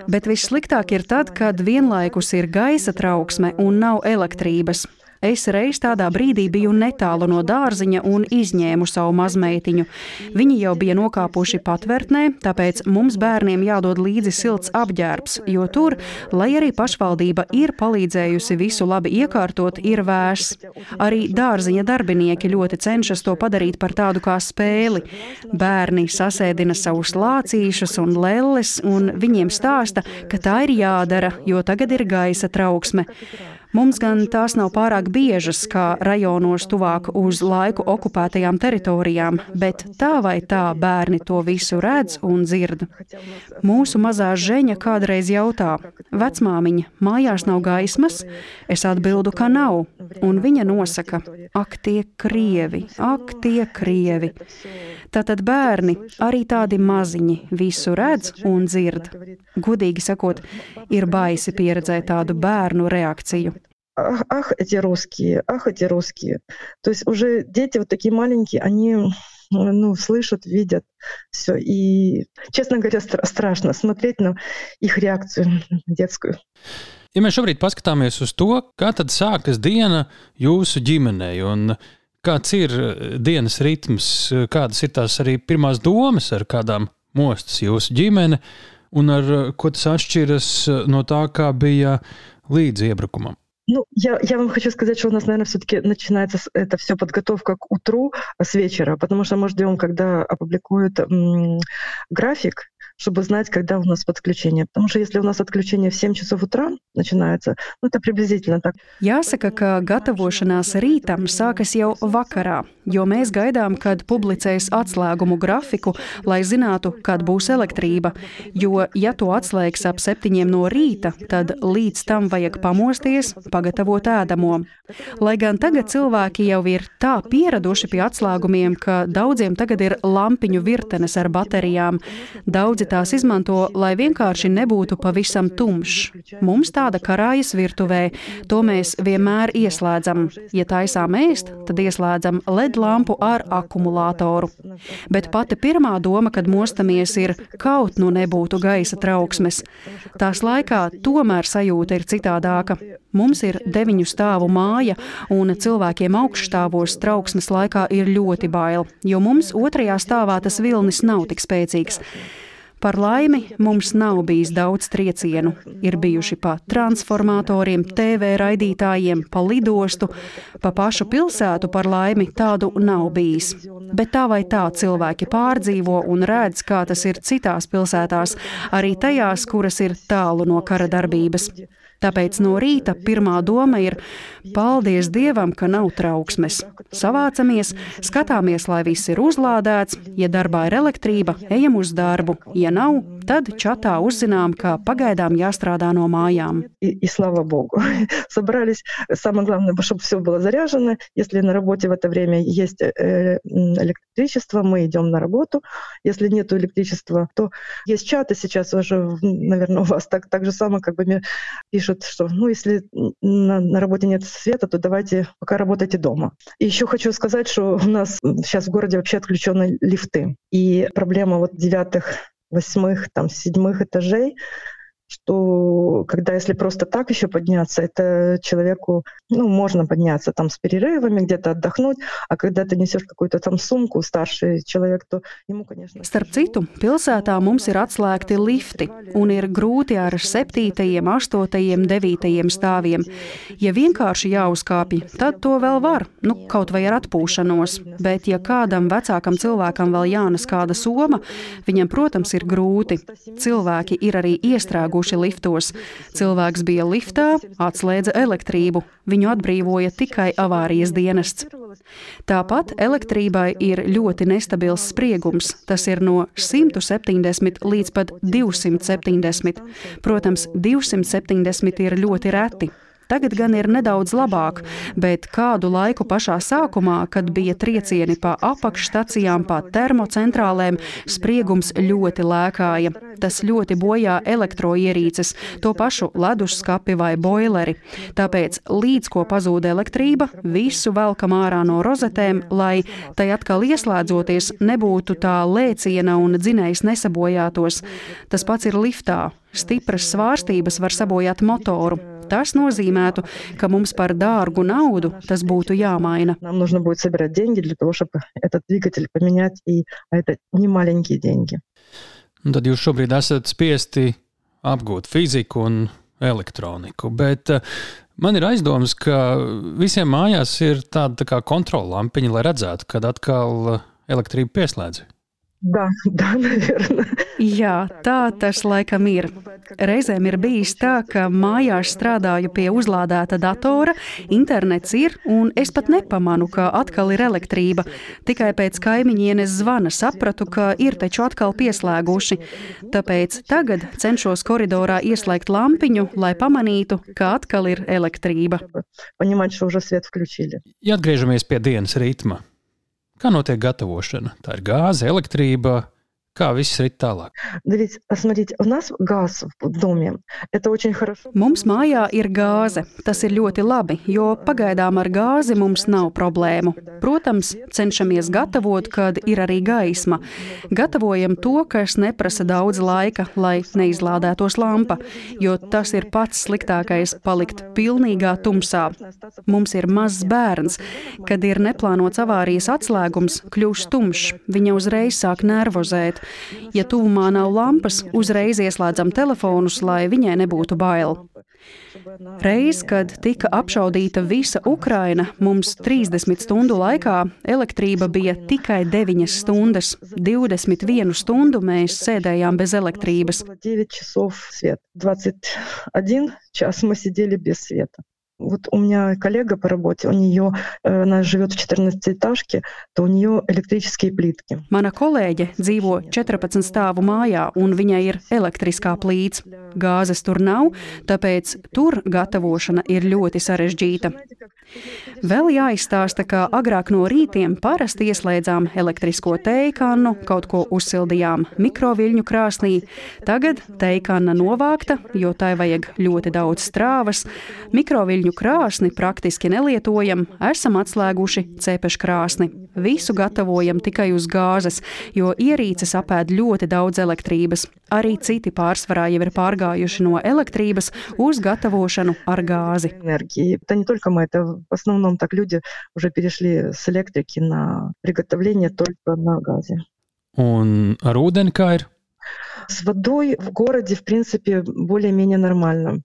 Bet vissliktāk ir tad, kad vienlaikus ir gaisa trauksme un nav elektrības. Es reiz tādā brīdī biju netālu no dārziņa un izņēmu savu mazmeitiņu. Viņi jau bija nokāpuši patvērtnē, tāpēc mums bērniem jādod līdzi silts apģērbs, jo tur, lai arī pašvaldība ir palīdzējusi visu labi iekārtot, ir vērs. Arī dārziņa darbinieki ļoti cenšas to padarīt par tādu kā spēli. Bērni sasēdina savus lācīšus un lelles, un viņiem stāsta, ka tā ir jādara, jo tagad ir gaisa trauksme. Mums gan tās nav pārāk biežas, kā rajonos tuvāk uz laiku okupētajām teritorijām, bet tā vai tā bērni to visu redz un dzird. Mūsu mazā žēņa kādreiz jautā: Vecmāmiņa, mājās nav gaismas? Es atbildu, ka nav, un viņa nosaka: Ak, tie krievi, ak, tie krievi! Tātad bērni, arī tādi maziņi, visu redz un dzird. Godīgi sakot, ir baisi pieredzēt tādu bērnu reakciju ах, ах, эти русские, ах, эти русские. То есть уже дети вот такие маленькие, они ну, слышат, видят все. И, честно говоря, стра страшно смотреть на их реакцию детскую. Ja mēs šobrīd paskatāmies uz to, kā tad sākas diena jūsu ģimenei un kāds ir dienas ritms, kādas ir tās arī pirmās domas, ar kādām mostas jūsu ģimene, un ar ko tas atšķiras no tā, kā bija līdz iebrukumam. Ну, я, я вам хочу сказать, что у нас, наверное, все-таки начинается это все подготовка к утру с вечера, потому что мы ждем, когда опубликуют м, график чтобы знать, когда у нас подключение. Потому что если у нас отключение в 7 часов утра начинается, ну, это приблизительно так. Jāsaka, ka gatavošanās rītam sākas jau vakarā, jo mēs gaidām, kad publicēs atslēgumu grafiku, lai zinātu, kad būs elektrība. Jo, ja to atslēgs ap septiņiem no rīta, tad līdz tam vajag pamosties, pagatavot ēdamo. Lai gan tagad cilvēki jau ir tā pieraduši pie atslēgumiem, ka daudziem tagad ir lampiņu virtenes ar baterijām. Daudzi tās izmanto, lai vienkārši nebūtu pavisam tumšs. Mums tāda karājas virtuvē, to mēs vienmēr ieslēdzam. Ja taisām ēst, tad ieslēdzam LED lampu ar akumulātoru. Bet pati pirmā doma, kad mostamies, ir kaut nu nebūtu gaisa trauksmes. Tās laikā tomēr sajūta ir citādāka. Mums ir deviņu stāvu māja, un cilvēkiem augšstāvos trauksmes laikā ir ļoti bail, jo mums otrajā stāvā tas vilnis nav tik spēcīgs. Par laimi mums nav bijis daudz triecienu. Ir bijuši pa transformatoriem, TV raidītājiem, pa lidostu, pa pašu pilsētu par laimi tādu nav bijis. Bet tā vai tā cilvēki pārdzīvo un redz, kā tas ir citās pilsētās, arī tajās, kuras ir tālu no kara darbības. Tāpēc no rīta pirmā doma ir: paldies Dievam, ka nav trauksmes. Savācamies, skatāmies, lai viss ir uzlādēts, ja darbā ir elektrība, ejam uz darbu, ja nav, tad čatā uzzinām, ka pagaidām jāstrādā no mājām. И, слава Богу. Собрались. Самое главное, чтобы все было заряжено. Если на работе в это время есть э, электричество, мы идем на работу. Если нет электричества, то есть чаты сейчас уже, наверное, у вас так, так же самое, как бы мне пишут, что ну, если на, на работе нет света, то давайте пока работайте дома. И еще хочу сказать, что у нас сейчас в городе вообще отключены лифты. И проблема вот девятых, восьмых, там, седьмых этажей, что когда если просто так еще подняться, это человеку, ну, можно подняться там с перерывами, где-то отдохнуть, а когда ты несешь какую-то там sumku, старший человек, то ему, конечно... Starp citu, pilsētā mums ir atslēgti lifti, un ir grūti ar 7, 8, 9 stāviem. Ja vienkārši jāuzkāpj, tad to vēl var, nu, kaut vai ar atpūšanos, bet ja kādam vecākam cilvēkam vēl jānes kāda soma, viņam, protams, ir grūti. Cilvēki ir arī iestrēguši iestrēguši liftos. Cilvēks bija liftā, atslēdza elektrību. Viņu atbrīvoja tikai avārijas dienests. Tāpat elektrībai ir ļoti nestabils spriegums. Tas ir no 170 līdz pat 270. Protams, 270 ir ļoti reti. Tagad gan ir nedaudz labāk, bet kādu laiku pašā sākumā, kad bija triecieni pa apakšstacijām, pa termocentrālēm, spriegums ļoti lēkāja. Tas ļoti bojā elektroierīces, to pašu leduskapi vai boileri. Tāpēc, līdz ko pazūd elektrība, visu velkam ārā no rozetēm, lai tai atkal ieslēdzoties nebūtu tā lēciena un dzinējs nesabojātos. Tas pats ir liftā. Stipras svārstības var sabojāt motoru. Tas nozīmētu, ka mums par dārgu naudu tas būtu jāmaina. Un tad jūs šobrīd esat spiesti apgūt fiziku un elektroniku. Bet eh, man ir aizdoms, ka visiem mājās ir tāda tā kontrola lampiņa, lai redzētu, kad atkal eh, elektrība pieslēdzas. Da, da, Jā, tā tas laikam ir. Reizēm ir bijis tā, ka mājās strādāju pie uzlādēta datora, internets ir, un es pat nepamanu, ka atkal ir elektrība. Tikai pēc kaimiņienes zvana sapratu, ka ir taču atkal pieslēguši. Tāpēc tagad cenšos koridorā ieslēgt lampiņu, lai pamanītu, ka atkal ir elektrība. Ja atgriežamies pie dienas ritma kā notiek gatavošana? Tā ir gāze, elektrība. Kā viss ir tālāk? Mums mājā ir gāze. Tas ir ļoti labi, jo pagaidām ar gāzi mums nav problēmu. Protams, cenšamies gatavot, kad ir arī gaisma. Gatavojam to, kas neprasa daudz laika, lai neizlādētos lampa, jo tas ir pats sliktākais - palikt pilnīgā tumsā. Mums ir mazs bērns. Kad ir neplānots avārijas atslēgums, kļūst tumšs, viņa uzreiz sāk nervozēt. Ja tuvumā nav lampas, uzreiz ieslēdzam telefonus, lai viņai nebūtu bail. Reiz, kad tika apšaudīta visa Ukraina, mums 30 stundu laikā elektrība bija tikai 9 stundas. 21 stundu mēs sēdējām bez elektrības. 9 часов свет. 21 час мы сидели без света. Вот у меня коллега по работе, у нее, она живет в 14-этажке, то у нее электрические плитки. Mana kolēģe dzīvo 14 stāvu mājā, un viņai ir elektriskā plīts. Gāzes tur nav, tāpēc tur gatavošana ir ļoti sarežģīta. Vēl jāizstāsta, ka agrāk no rītiem parasti ieslēdzām elektrisko teikannu, kaut ko uzsildījām mikroviļņu krāsnī. Tagad teikanna novākta, jo tai vajag ļoti daudz strāvas. Mikroviļņu krāsni praktiski nelietojam, esam atslēguši cepešu krāsni. Visu gatavojam tikai uz gāzes, jo ierīces apēd ļoti daudz elektrības. Arī citi pārsvarā jau ir pārgājuši no elektrības uz gatavošanu ar gāzi. Энергии. Это не только мы, это в основном так люди уже перешли с электрики на приготовление только на газе. Un ar ūdeni kā ir? С водой в городе, в принципе, более-менее нормально.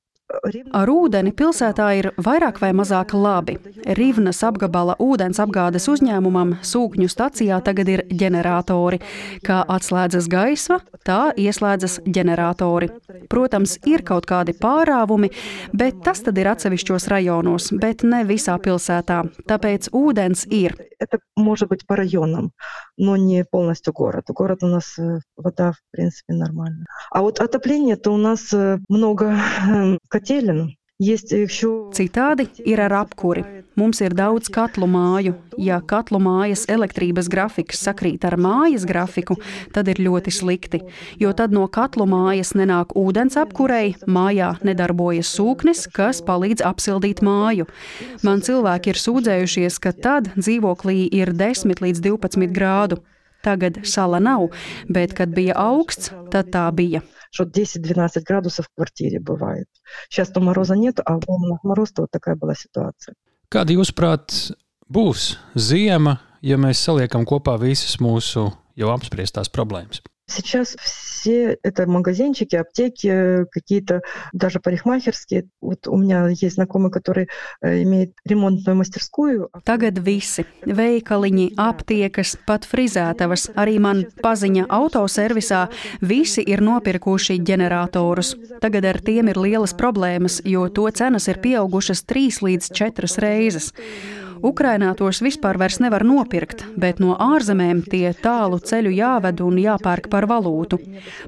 Ar ūdeni pilsētā ir vairāk vai mazāk labi. Rivnas apgabala ūdens apgādes uzņēmumam sūkņu stacijā tagad ir ģeneratori. Kā atslēdzas gaisma, tā ieslēdzas ģeneratori. Protams, ir kaut kādi pārāvumi, bet tas tad ir atsevišķos rajonos, bet ne visā pilsētā. Tāpēc ūdens ir. Это может быть по районам, но не полностью город. Город у нас э, вода, в принципе, нормальная. А вот отопление-то у нас э, много Citādi ir ar apkuri. Mums ir daudz katlu māju. Ja katlu mājas elektrības grafiks sakrīt ar mājas grafiku, tad ir ļoti slikti, jo tad no katlu mājas nenāk ūdens apkurei, mājā nedarbojas sūknis, kas palīdz apsildīt māju. Man cilvēki ir sūdzējušies, ka tad dzīvoklī ir 10 līdz 12 grādu. Tagad sala nav, bet kad bija augsts, tad tā bija что 10-12 градусов в квартире бывает. Сейчас то мороза нет, а на мороз то вот такая была ситуация. Kāda, jūsuprāt, būs ziema, ja mēs saliekam kopā visas mūsu jau apspriestās problēmas? Сейчас все это магазинчики, аптеки, какие-то даже парикмахерские. Вот у меня есть знакомый, который э, имеет ремонтную мастерскую. Tagad visi - veikaliņi, aptiekas, pat frizētavas, arī man paziņa autoservisā - visi ir nopirkuši ģeneratorus. Tagad ar tiem ir lielas problēmas, jo to cenas ir pieaugušas trīs līdz četras reizes. Ukrainā tos vispār nevar nopirkt, bet no ārzemēm tie tālu ceļu jāved un jāpērk par valūtu.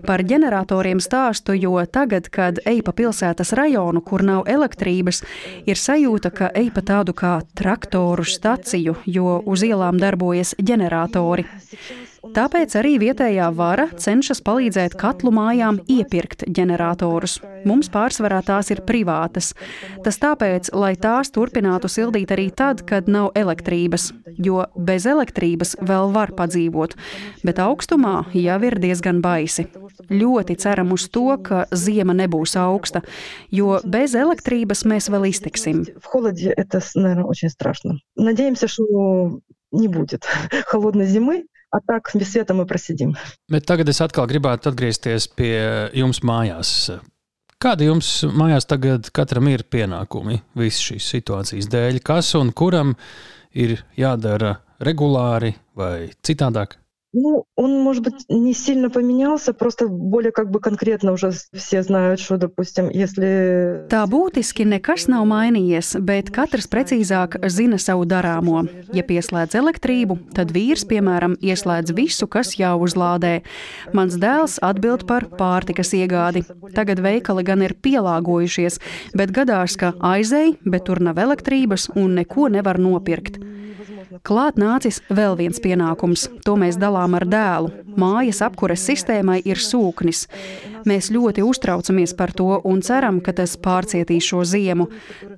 Par ģeneratoriem stāstu, jo tagad, kad ej pa pilsētas rajonu, kur nav elektrības, ir sajūta, ka ej pa tādu kā traktoru staciju, jo uz ielām darbojas ģeneratori. Tāpēc arī vietējā vara cenšas palīdzēt katlu mājām iepirkt ģeneratorus. Mums pārsvarā tās ir privātas. Tas tāpēc, lai tās turpinātu sildīt arī tad, kad nav elektrības, jo bez elektrības vēl var padzīvot, bet augstumā jau ir diezgan baisi. Ļoti ceram uz to, ka ziema nebūs augsta, jo bez elektrības mēs vēl iztiksim. В холоде это, наверное, очень страшно. Надеемся, что не будет холодной зимы, A tā, kas visu vietu mēs prasīsim. Bet tagad es atkal gribētu atgriezties pie jums mājās. Kāda jums mājās tagad katram ir pienākumi visas šīs situācijas dēļ? Kas un kuram ir jādara regulāri vai citādāk? Ну, он, может быть, не сильно поменялся, просто более как бы конкретно уже все знают, что, допустим, если... Tā būtiski nekas nav mainījies, bet katrs precīzāk zina savu darāmo. Ja pieslēdz elektrību, tad vīrs, piemēram, ieslēdz visu, kas jāuzlādē. Mans dēls atbild par pārtikas iegādi. Tagad veikali gan ir pielāgojušies, bet gadās, ka aizēj, bet tur nav elektrības un neko nevar nopirkt. Klāt nācis vēl viens pienākums. To mēs dalām ar dēlu. Mājas apkures sistēmai ir sūknis. Mēs ļoti uztraucamies par to un ceram, ka tas pārcietīs šo ziemu.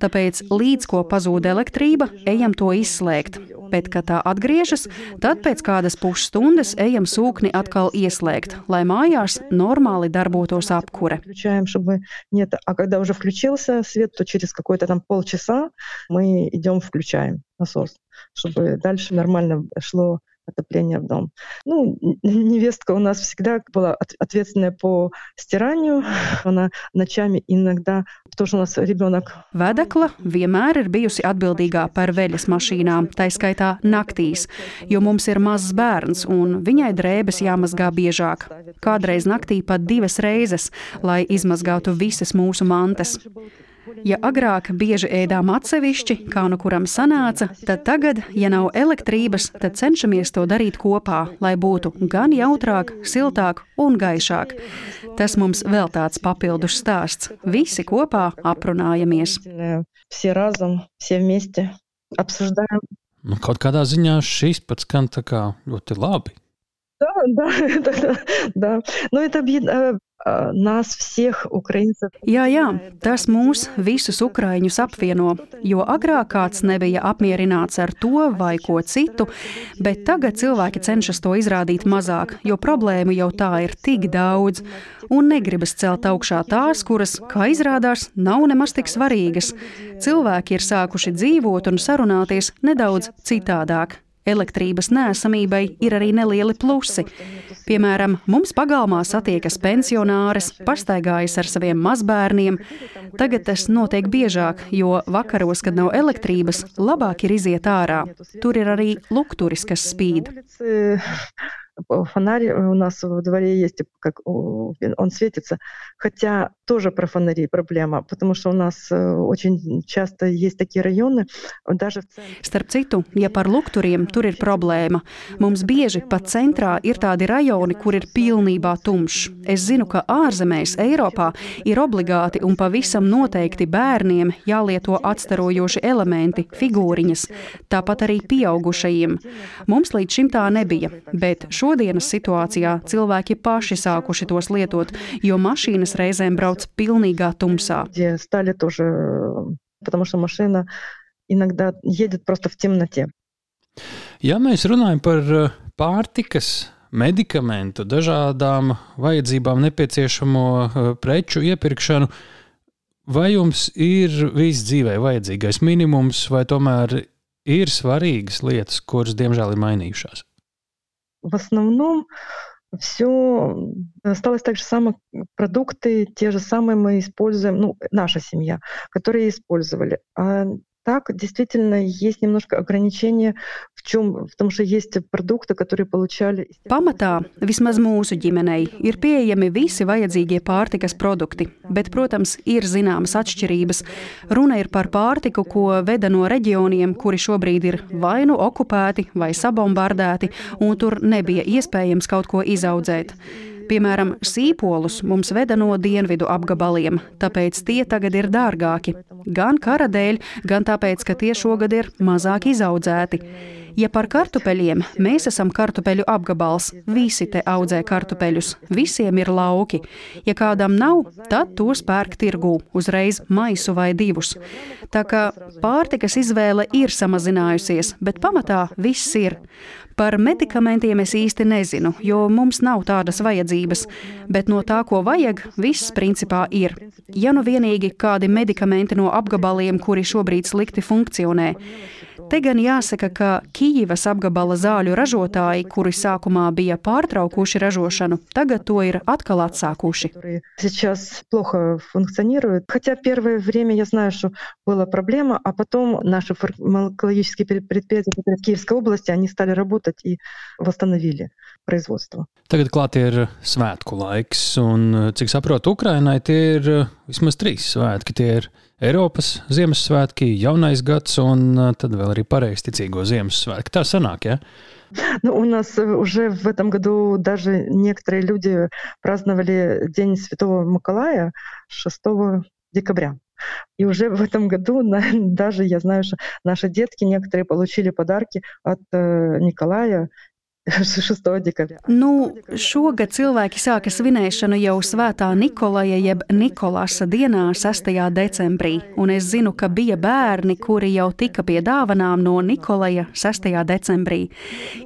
Tāpēc, līdz ko pazūd elektrība, ejam to izslēgt. Bet, kad tā atgriežas, tad pēc kādas pusstundas ejam sūkni atkal ieslēgt, lai mājās normāli darbotos apkure. Включаем, чтобы нет. А когда уже включился свет, то через какое-то там полчаса мы идем включаем насос, чтобы дальше нормально шло отопление в дом. Ну, невестка у нас всегда была ответственная по стиранию. Она ночами иногда, потому что у нас ребенок. Vedekla vienmēr ir bijusi atbildīgā par veļas mašīnām, tā skaitā naktīs, jo mums ir mazs bērns un viņai drēbes jāmazgā biežāk. Kādreiz naktī pat divas reizes, lai izmazgātu visas mūsu mantas. Ja agrāk bieži ēdām atsevišķi, kā nu kuram sanāca, tad tagad, ja nav elektrības, tad cenšamies to darīt kopā, lai būtu gan jautrāk, siltāk un gaišāk. Tas mums vēl tāds papildus stāsts. Visi kopā aprunājamies. Visi razum, visi vmiesti apsvērstām. Nu, kaut kādā ziņā šis pats skan ļoti labi. Да, да, да, да. Но это нас всех украинцев. Jā, jā, tas mūs visus ukraiņus apvieno, jo agrāk kāds nebija apmierināts ar to vai ko citu, bet tagad cilvēki cenšas to izrādīt mazāk, jo problēmu jau tā ir tik daudz, un negribas celt augšā tās, kuras, kā izrādās, nav nemaz tik svarīgas. Cilvēki ir sākuši dzīvot un sarunāties nedaudz citādāk elektrības nēsamībai ir arī nelieli plusi. Piemēram, mums pagalmā satiekas pensionāres, pastaigājas ar saviem mazbērniem. Tagad tas notiek biežāk, jo vakaros, kad nav elektrības, labāk ir iziet ārā. Tur ir arī lukturis, kas spīd. фонарь у нас во дворе есть, как он светится. Хотя тоже про фонари проблема, потому что у нас очень часто есть такие районы, даже в центре. Starp citu, ja par lukturiem tur ir problēma, mums bieži pat centrā ir tādi rajoni, kur ir pilnībā tumšs. Es zinu, ka ārzemēs, Eiropā, ir obligāti un pavisam noteikti bērniem jālieto atstarojoši elementi, figūriņas, tāpat arī pieaugušajiem. Mums līdz šim tā nebija, bet šo šodienas situācijā cilvēki paši sākuši tos lietot, jo mašīnas reizēm brauc pilnīgā tumsā. Потому что машина иногда едет просто в темноте. Ja mēs runājam par э, pārtikas, medikamentu, dažādām vajadzībām nepieciešamo э, preču iepirkšanu, vai jums ir viss dzīvē vajadzīgais minimums, vai tomēr ir svarīgas lietas, kuras diemžēl ir mainījušās? В основном все осталось так же самое, продукты те же самые мы используем, ну, наша семья, которые использовали. А так действительно есть немножко ограничения в чем, в том, что есть продукты, которые получали. Pamatā, vismaz mūsu ģimenei, ir pieejami visi vajadzīgie pārtikas produkti, bet, protams, ir zināmas atšķirības. Runa ir par pārtiku, ko veda no reģioniem, kuri šobrīd ir vai nu okupēti vai sabombardēti, un tur nebija iespējams kaut ko izaudzēt. Piemēram, sīpolus mums veda no dienvidu apgabaliem, tāpēc tie tagad ir dārgāki. Gan kara dēļ, gan tāpēc, ka tie šogad ir mazāk izaudzēti. Ja par kartupeļiem, mēs esam kartupeļu apgabals, visi te audzē kartupeļus, visiem ir lauki. Ja kādam nav, tad tos pērk tirgū, uzreiz maisu vai divus. Tā kā pārtikas izvēle ir samazinājusies, bet pamatā viss ir. Par medikamentiem es īsti nezinu, jo mums nav tādas vajadzības, bet no tā, ko vajag, viss principā ir. Ja nu vienīgi kādi medikamenti no apgabaliem, kuri šobrīd slikti funkcionē. Te gan jāsaka, ka Kijivas apgabala zāļu ražotāji, kuri sākumā bija pārtraukuši ražošanu, tagad to ir atkal atsākuši. Сейчас плохо функционирует. Хотя первое время я знаю, что была проблема, а потом наши фармакологические предприятия в Киевской области, они стали работать и восстановили производство. Tagad klāt ir svētku laiks, un, cik saprotu, Ukrainai tie ir vismaz trīs svētki. Tie ir Eiropas Ziemassvētki, Jaunais gads un tad vēl arī pareizticīgo Ziemassvētki. Tā sanāk, ja? Ну, у нас уже в этом году даже некоторые люди праздновали День Святого Николая 6 декабря. И уже в этом году даже я знаю, что наши детки некоторые получили подарки от Николая 6. dekabrī. Nu, šogad cilvēki sāka svinēšanu jau svētā Nikolaja jeb Nikolasa dienā, 6. decembrī. Un es zinu, ka bija bērni, kuri jau tika pie dāvanām no Nikolaja 6. decembrī.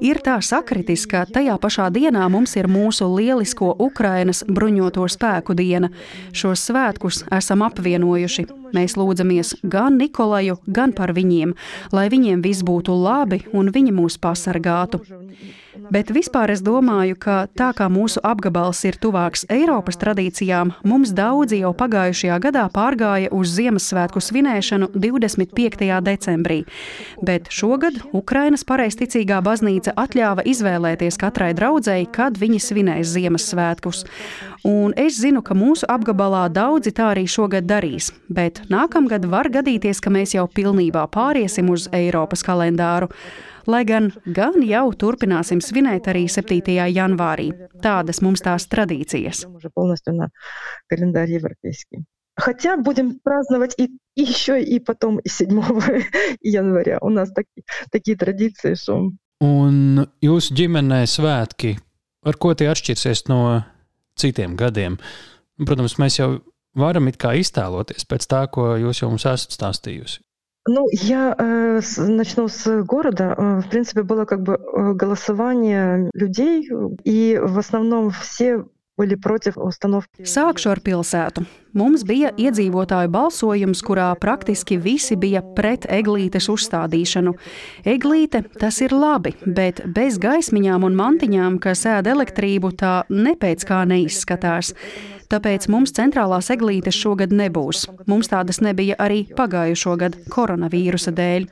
Ir tā sakritis, ka tajā pašā dienā mums ir mūsu lielisko Ukrainas bruņoto spēku diena. Šos svētkus esam apvienojuši. Mēs lūdzamies gan Nikolaju, gan par viņiem, lai viņiem viss būtu labi un viņi mūs pasargātu. Bet vispār es domāju, ka tā kā mūsu apgabals ir tuvāks Eiropas tradīcijām, mums daudzi jau pagājušajā gadā pārgāja uz Ziemassvētku svinēšanu 25. decembrī. Bet šogad Ukrainas pareizticīgā baznīca atļāva izvēlēties katrai draudzēji, kad viņi svinēs Ziemassvētkus. Un es zinu, ka mūsu apgabalā daudzi tā arī šogad darīs, bet nākamgad var gadīties, ka mēs jau pilnībā pāriesim uz Eiropas kalendāru lai gan, gan jau turpināsim svinēt arī 7. janvārī. Tādas mums tās tradīcijas. Хотя будем праздновать и, и еще и потом и 7 января. У нас таки, такие традиции, что... Un jūsu ģimenē svētki, ar ko tie atšķirsies no citiem gadiem? Protams, mēs jau varam it kā iztēloties pēc tā, ko jūs jau mums esat stāstījusi. Ну, я э, начну с города. Э, в принципе, было как бы э, голосование людей, и в основном все Sākšu ar pilsētu. Mums bija iedzīvotāju balsojums, kurā praktiski visi bija pret eglītes uzstādīšanu. Eglīte tas ir labi, bet bez gaismiņām un mantiņām, kas ēd elektrību, tā nepēc kā neizskatās. Tāpēc mums centrālās eglītes šogad nebūs. Mums tādas nebija arī pagājušo gadu koronavīrusa dēļ.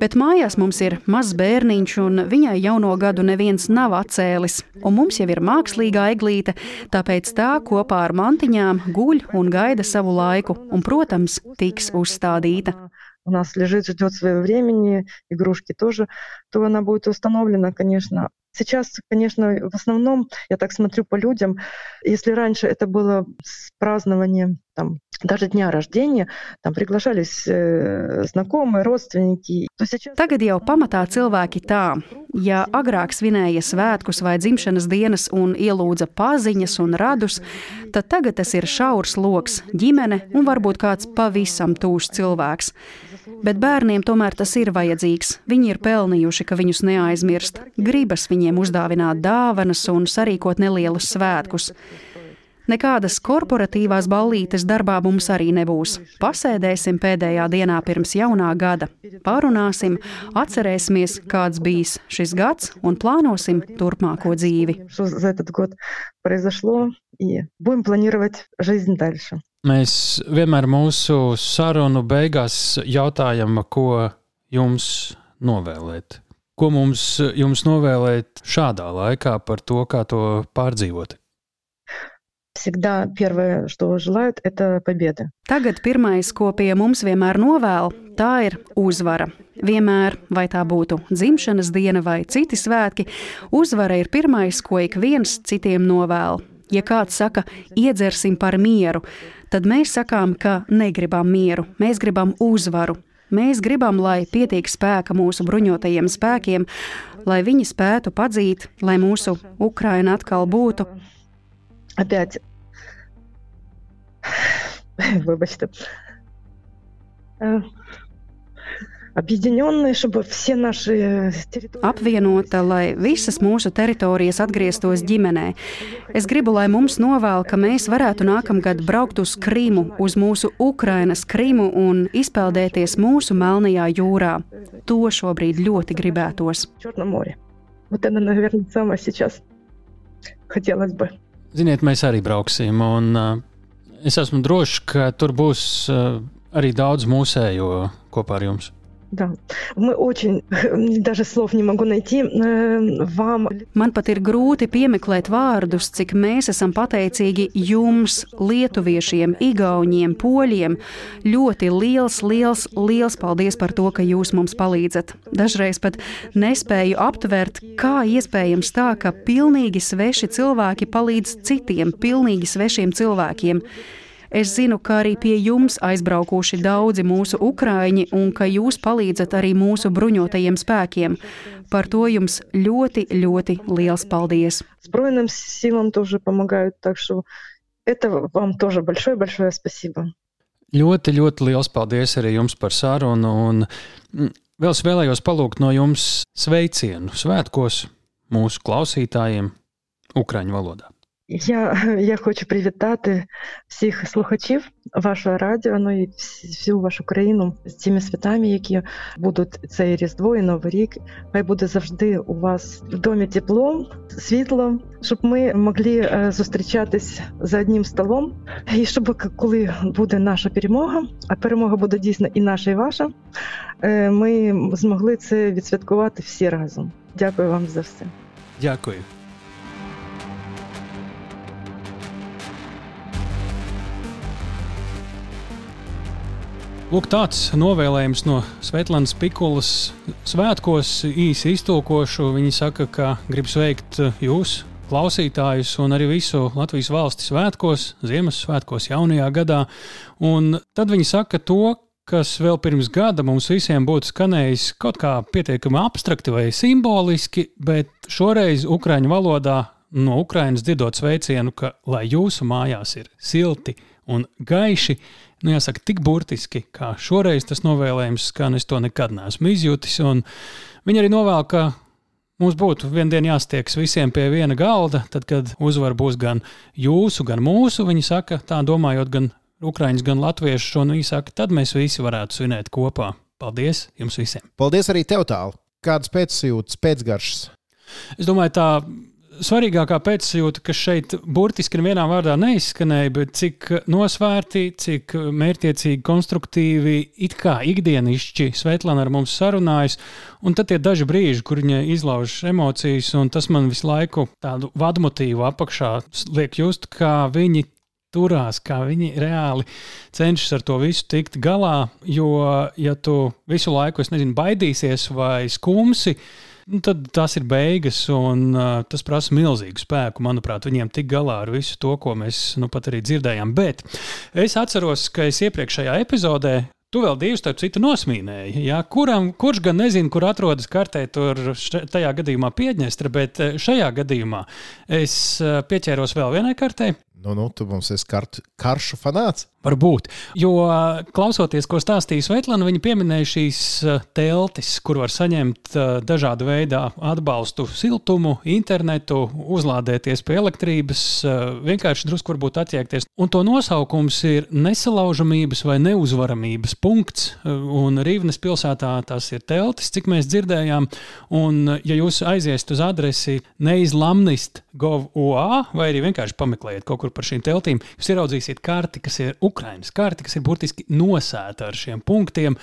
Bet mājās mums ir mazs bērniņš, un viņai jauno gadu neviens nav atcēlis. Un mums jau ir mākslīgā eglīte, tāpēc tā kopā ar mantiņām guļ un gaida savu laiku, un, protams, tiks uzstādīta. у нас лежит, ждет своего времени, игрушки тоже, то она будет установлена, конечно, Сейчас, конечно, в основном, я так смотрю по людям, если раньше это было с празднованием там, даже дня рождения, там приглашались э, знакомые, родственники. То сейчас... Tagad jau pamatā cilvēki tā, ja agrāk svinēja svētkus vai dzimšanas dienas un ielūdza paziņas un radus, tad tagad tas ir šaurs loks, ģimene un varbūt kāds pavisam tūšs cilvēks. Bet bērniem tomēr tas ir vajadzīgs. Viņi ir pelnījuši, ka viņus neaizmirst. Gribas viņiem uzdāvināt dāvanas un sarīkot nelielus svētkus. Nekādas korporatīvās ballītes darbā mums arī nebūs. Pasēdēsim pēdējā dienā pirms jaunā gada, parunāsim, atcerēsimies, kāds bijis šis gads un plānosim turpmāko dzīvi. Mēs vienmēr mūsu sarunu beigās jautājam, ko jums novēlēt. Ko mums jums novēlēt šādā laikā par to, kā to pārdzīvot? Всегда первое, что желают, это победы. Tagad pirmais, ko pie mums vienmēr novēl, tā ir uzvara. Vienmēr, vai tā būtu dzimšanas diena vai citi svētki, uzvara ir pirmais, ko ik viens citiem novēl. Ja kāds saka, iedzersim par mieru, tad mēs sakām, ka negribam mieru, mēs gribam uzvaru. Mēs gribam, lai pietiek spēka mūsu bruņotajiem spēkiem, lai viņi spētu padzīt, lai mūsu Ukraina atkal būtu. Опять. Вибачте. Apvienota, lai visas mūsu teritorijas atgrieztos ģimenē. Es gribu, lai mums novēl, ka mēs varētu nākamgad braukt uz Krīmu, uz mūsu Ukrainas Krīmu un izpeldēties mūsu Melnajā jūrā. To šobrīd ļoti gribētos. Вот это, наверное, самое сейчас хотелось бы. Ziniet, mēs arī brauksim, un uh, es esmu drošs, ka tur būs uh, arī daudz mūsējo kopā ar jums. Да, мы очень, даже слов не могу найти, вам. Man pat ir grūti piemeklēt vārdus, cik mēs esam pateicīgi jums, lietuviešiem, igauniem, poļiem. Ļoti liels, liels, liels paldies par to, ka jūs mums palīdzat. Dažreiz pat nespēju aptvert, kā iespējams tā, ka pilnīgi sveši cilvēki palīdz citiem, pilnīgi svešiem cilvēkiem. Es zinu, ka arī pie jums aizbraukuši daudzi mūsu ukrāņi un ka jūs palīdzat arī mūsu bruņotajiem spēkiem. Par to jums ļoti, ļoti liels paldies! Сбройным силам тоже помогают, так что это вам тоже большое-большое спасибо. Ļoti, ļoti liels paldies arī jums par sarunu. Un mm, vēl es vēlējos palūgt no jums sveicienu svētkos mūsu klausītājiem Ukraiņu valodā. Я, я хочу привітати всіх слухачів вашого радіо, ну і всю вашу країну з цими святами, які будуть цей Різдво і Новий рік. Хай буде завжди у вас в домі тепло, світло, щоб ми могли зустрічатись за одним столом. І щоб коли буде наша перемога, а перемога буде дійсно і наша, і ваша, ми змогли це відсвяткувати всі разом. Дякую вам за все. Дякую. Lūk, tāds novēlējums no Svetlānas Pikulas svētkos īsi iztulkošu. Viņa saka, ka grib sveikt jūs, klausītājus, un arī visu Latvijas valsti svētkos, Ziemassvētkos, jaunajā gadā. Un tad viņa saka to, kas vēl pirms gada mums visiem būtu skanējis kaut kā pietiekami abstrakti vai simboliski, bet šoreiz Ukrāņu valodā no Ukrainas dzirdot sveicienu, ka lai jūsu mājās ir silti un gaiši, nu, jāsaka, tik burtiski, kā šoreiz tas novēlējums skan, es to nekad neesmu izjutis. Viņa arī novēl, ka mums būtu vienā dienā jāstiekas visiem pie viena galda, tad, kad uzvara būs gan jūsu, gan mūsu. Viņa saka, tā domājot gan ukrāņus, gan latviešus, un viņa saka, tad mēs visi varētu svinēt kopā. Paldies jums visiem! Paldies arī tev tālu! Kādas pēcsajūtas, pēcgaršas? Es domāju, tā svarīgākā pēcsajūta, kas šeit burtiski nevienā vārdā neizskanēja, bet cik nosvērti, cik mērķiecīgi, konstruktīvi, it kā ikdienišķi Svetlana ar mums sarunājas. Un tad tie daži brīži, kur viņa izlauž emocijas, un tas man visu laiku tādu vadmotīvu apakšā liek just, kā viņi turās, kā viņi reāli cenšas ar to visu tikt galā. Jo, ja tu visu laiku, es nezinu, baidīsies vai skumsi, nu, tad tas ir beigas, un uh, tas prasa milzīgu spēku. Manuprāt, viņiem tik galā ar visu to, ko mēs nu, pat arī dzirdējām. Bet es atceros, ka es iepriekšējā epizodē Tu vēl divus, starp citu, nosmīnēji. Jā, kuram, kurš gan nezina, kur atrodas kartē, tur tajā gadījumā Piedņestra, bet šajā gadījumā es pieķēros vēl vienai kartē. Nu, nu, tu mums esi kart, karšu fanāts. Varbūt. Jo klausoties, ko stāstīja Svetlana, viņa pieminēja šīs teltis, kur var saņemt dažādu veidu atbalstu, siltumu, internetu, uzlādēties pie elektrības, vienkārši drusku varbūt attiekties. Un to nosaukums ir nesalaužamības vai neuzvaramības punkts. Un Rīvnes pilsētā tas ir teltis, cik mēs dzirdējām. Un, ja jūs aiziesiet uz adresi neizlamnist.gov.ua vai arī vienkārši pameklējiet kaut kur par šīm teltīm, jūs ieraudzīsiet karti, kas ir Ukraiņas karti, kas ir burtiski nosēta ar šiem punktiem.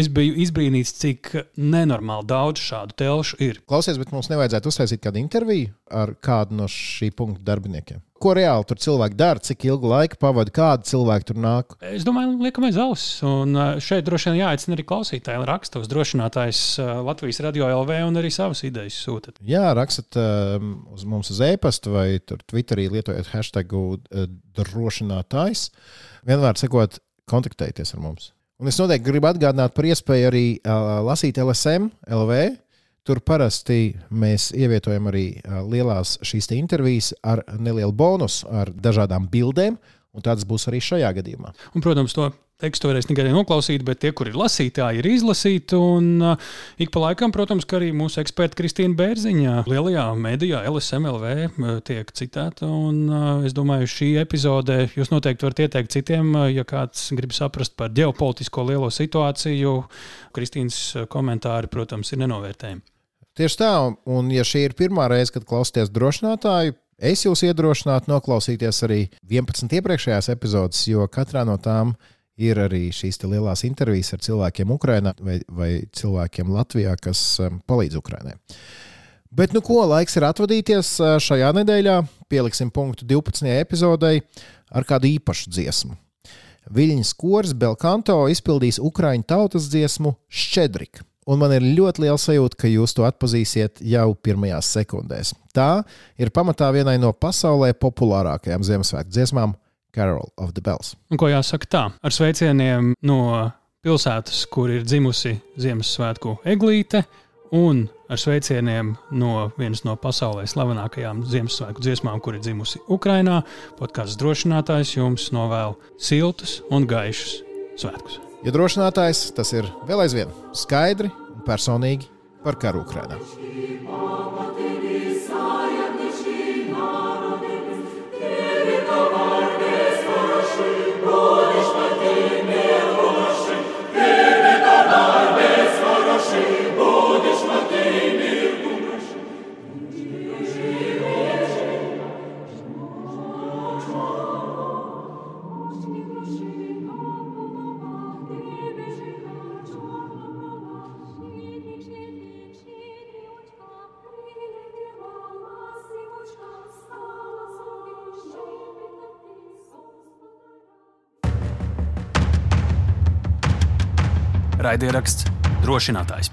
Es biju izbrīnīts, cik nenormāli daudz šādu telšu ir. Klausies, bet mums nevajadzētu uztaisīt kādu interviju ar kādu no šī punkta darbiniekiem. Ko reāli tur cilvēki dara, cik ilgu laiku pavadīja, kādi cilvēki tur nāk? Es domāju, liekam, aiz auss. Un šeit droši vien jāaicina arī klausītāji, raksta uz drošinātājs Latvijas radio LV un arī savas idejas sūtat. Jā, rakstat um, uz mums uz e-pasta vai Twitterī lietojot hashtagu uh, drošinātājs. Vienmēr sakot, kontaktējieties ar mums. Un es noteikti gribu atgādināt par iespēju arī uh, lasīt LSM, LV Tur parasti mēs ievietojam arī lielās šīs intervijas ar nelielu bonusu, ar dažādām bildēm, un tāds būs arī šajā gadījumā. Un, protams, to tekstu varēs tikai noklausīt, bet tie, kur ir lasītāji, ir izlasīti. Un uh, ik pa laikam, protams, arī mūsu eksperta Kristīna Bērziņa lielajā medijā, LSMLV, tiek citēta. Un uh, es domāju, šī epizode jūs noteikti varat ieteikt citiem, ja kāds grib saprast par ģeopolitisko lielo situāciju. Kristīnas komentāri, protams, ir nenovērtējami. Tieši tā, un ja šī ir pirmā reize, kad klausāties drošinātāju, es jūs iedrošinātu noklausīties arī 11 iepriekšējās epizodes, jo katrā no tām ir arī šīs lielās intervijas ar cilvēkiem Ukrajinā vai, vai cilvēkiem Latvijā, kas um, palīdz Ukrajinai. Bet, nu, ko laiks ir atvadīties uh, šajā nedēļā? Pieliksim punktu 12. epizodei ar kādu īpašu dziesmu. Viļņas kurs Belkanto izpildīs Ukrāņu tautas dziesmu Šķedrika. Un man ir ļoti liela sajūta, ka jūs to atpazīsiet jau pirmajās sekundēs. Tā ir pamatā vienai no pasaulē populārākajām Ziemassvētku dziesmām Carol of the Bells. Un ko jāsaka tā, ar sveicieniem no pilsētas, kur ir dzimusi Ziemassvētku eglīte, un ar sveicieniem no vienas no pasaulē slavenākajām Ziemassvētku dziesmām, kur ir dzimusi Ukrainā. Podkāsts drošinātājs jums novēl siltus un gaišus svētkus. Jo drošinātājs tas ir vēl aizvien skaidri un personīgi par karu Ukrainā. Raidieraksts drošinātājs.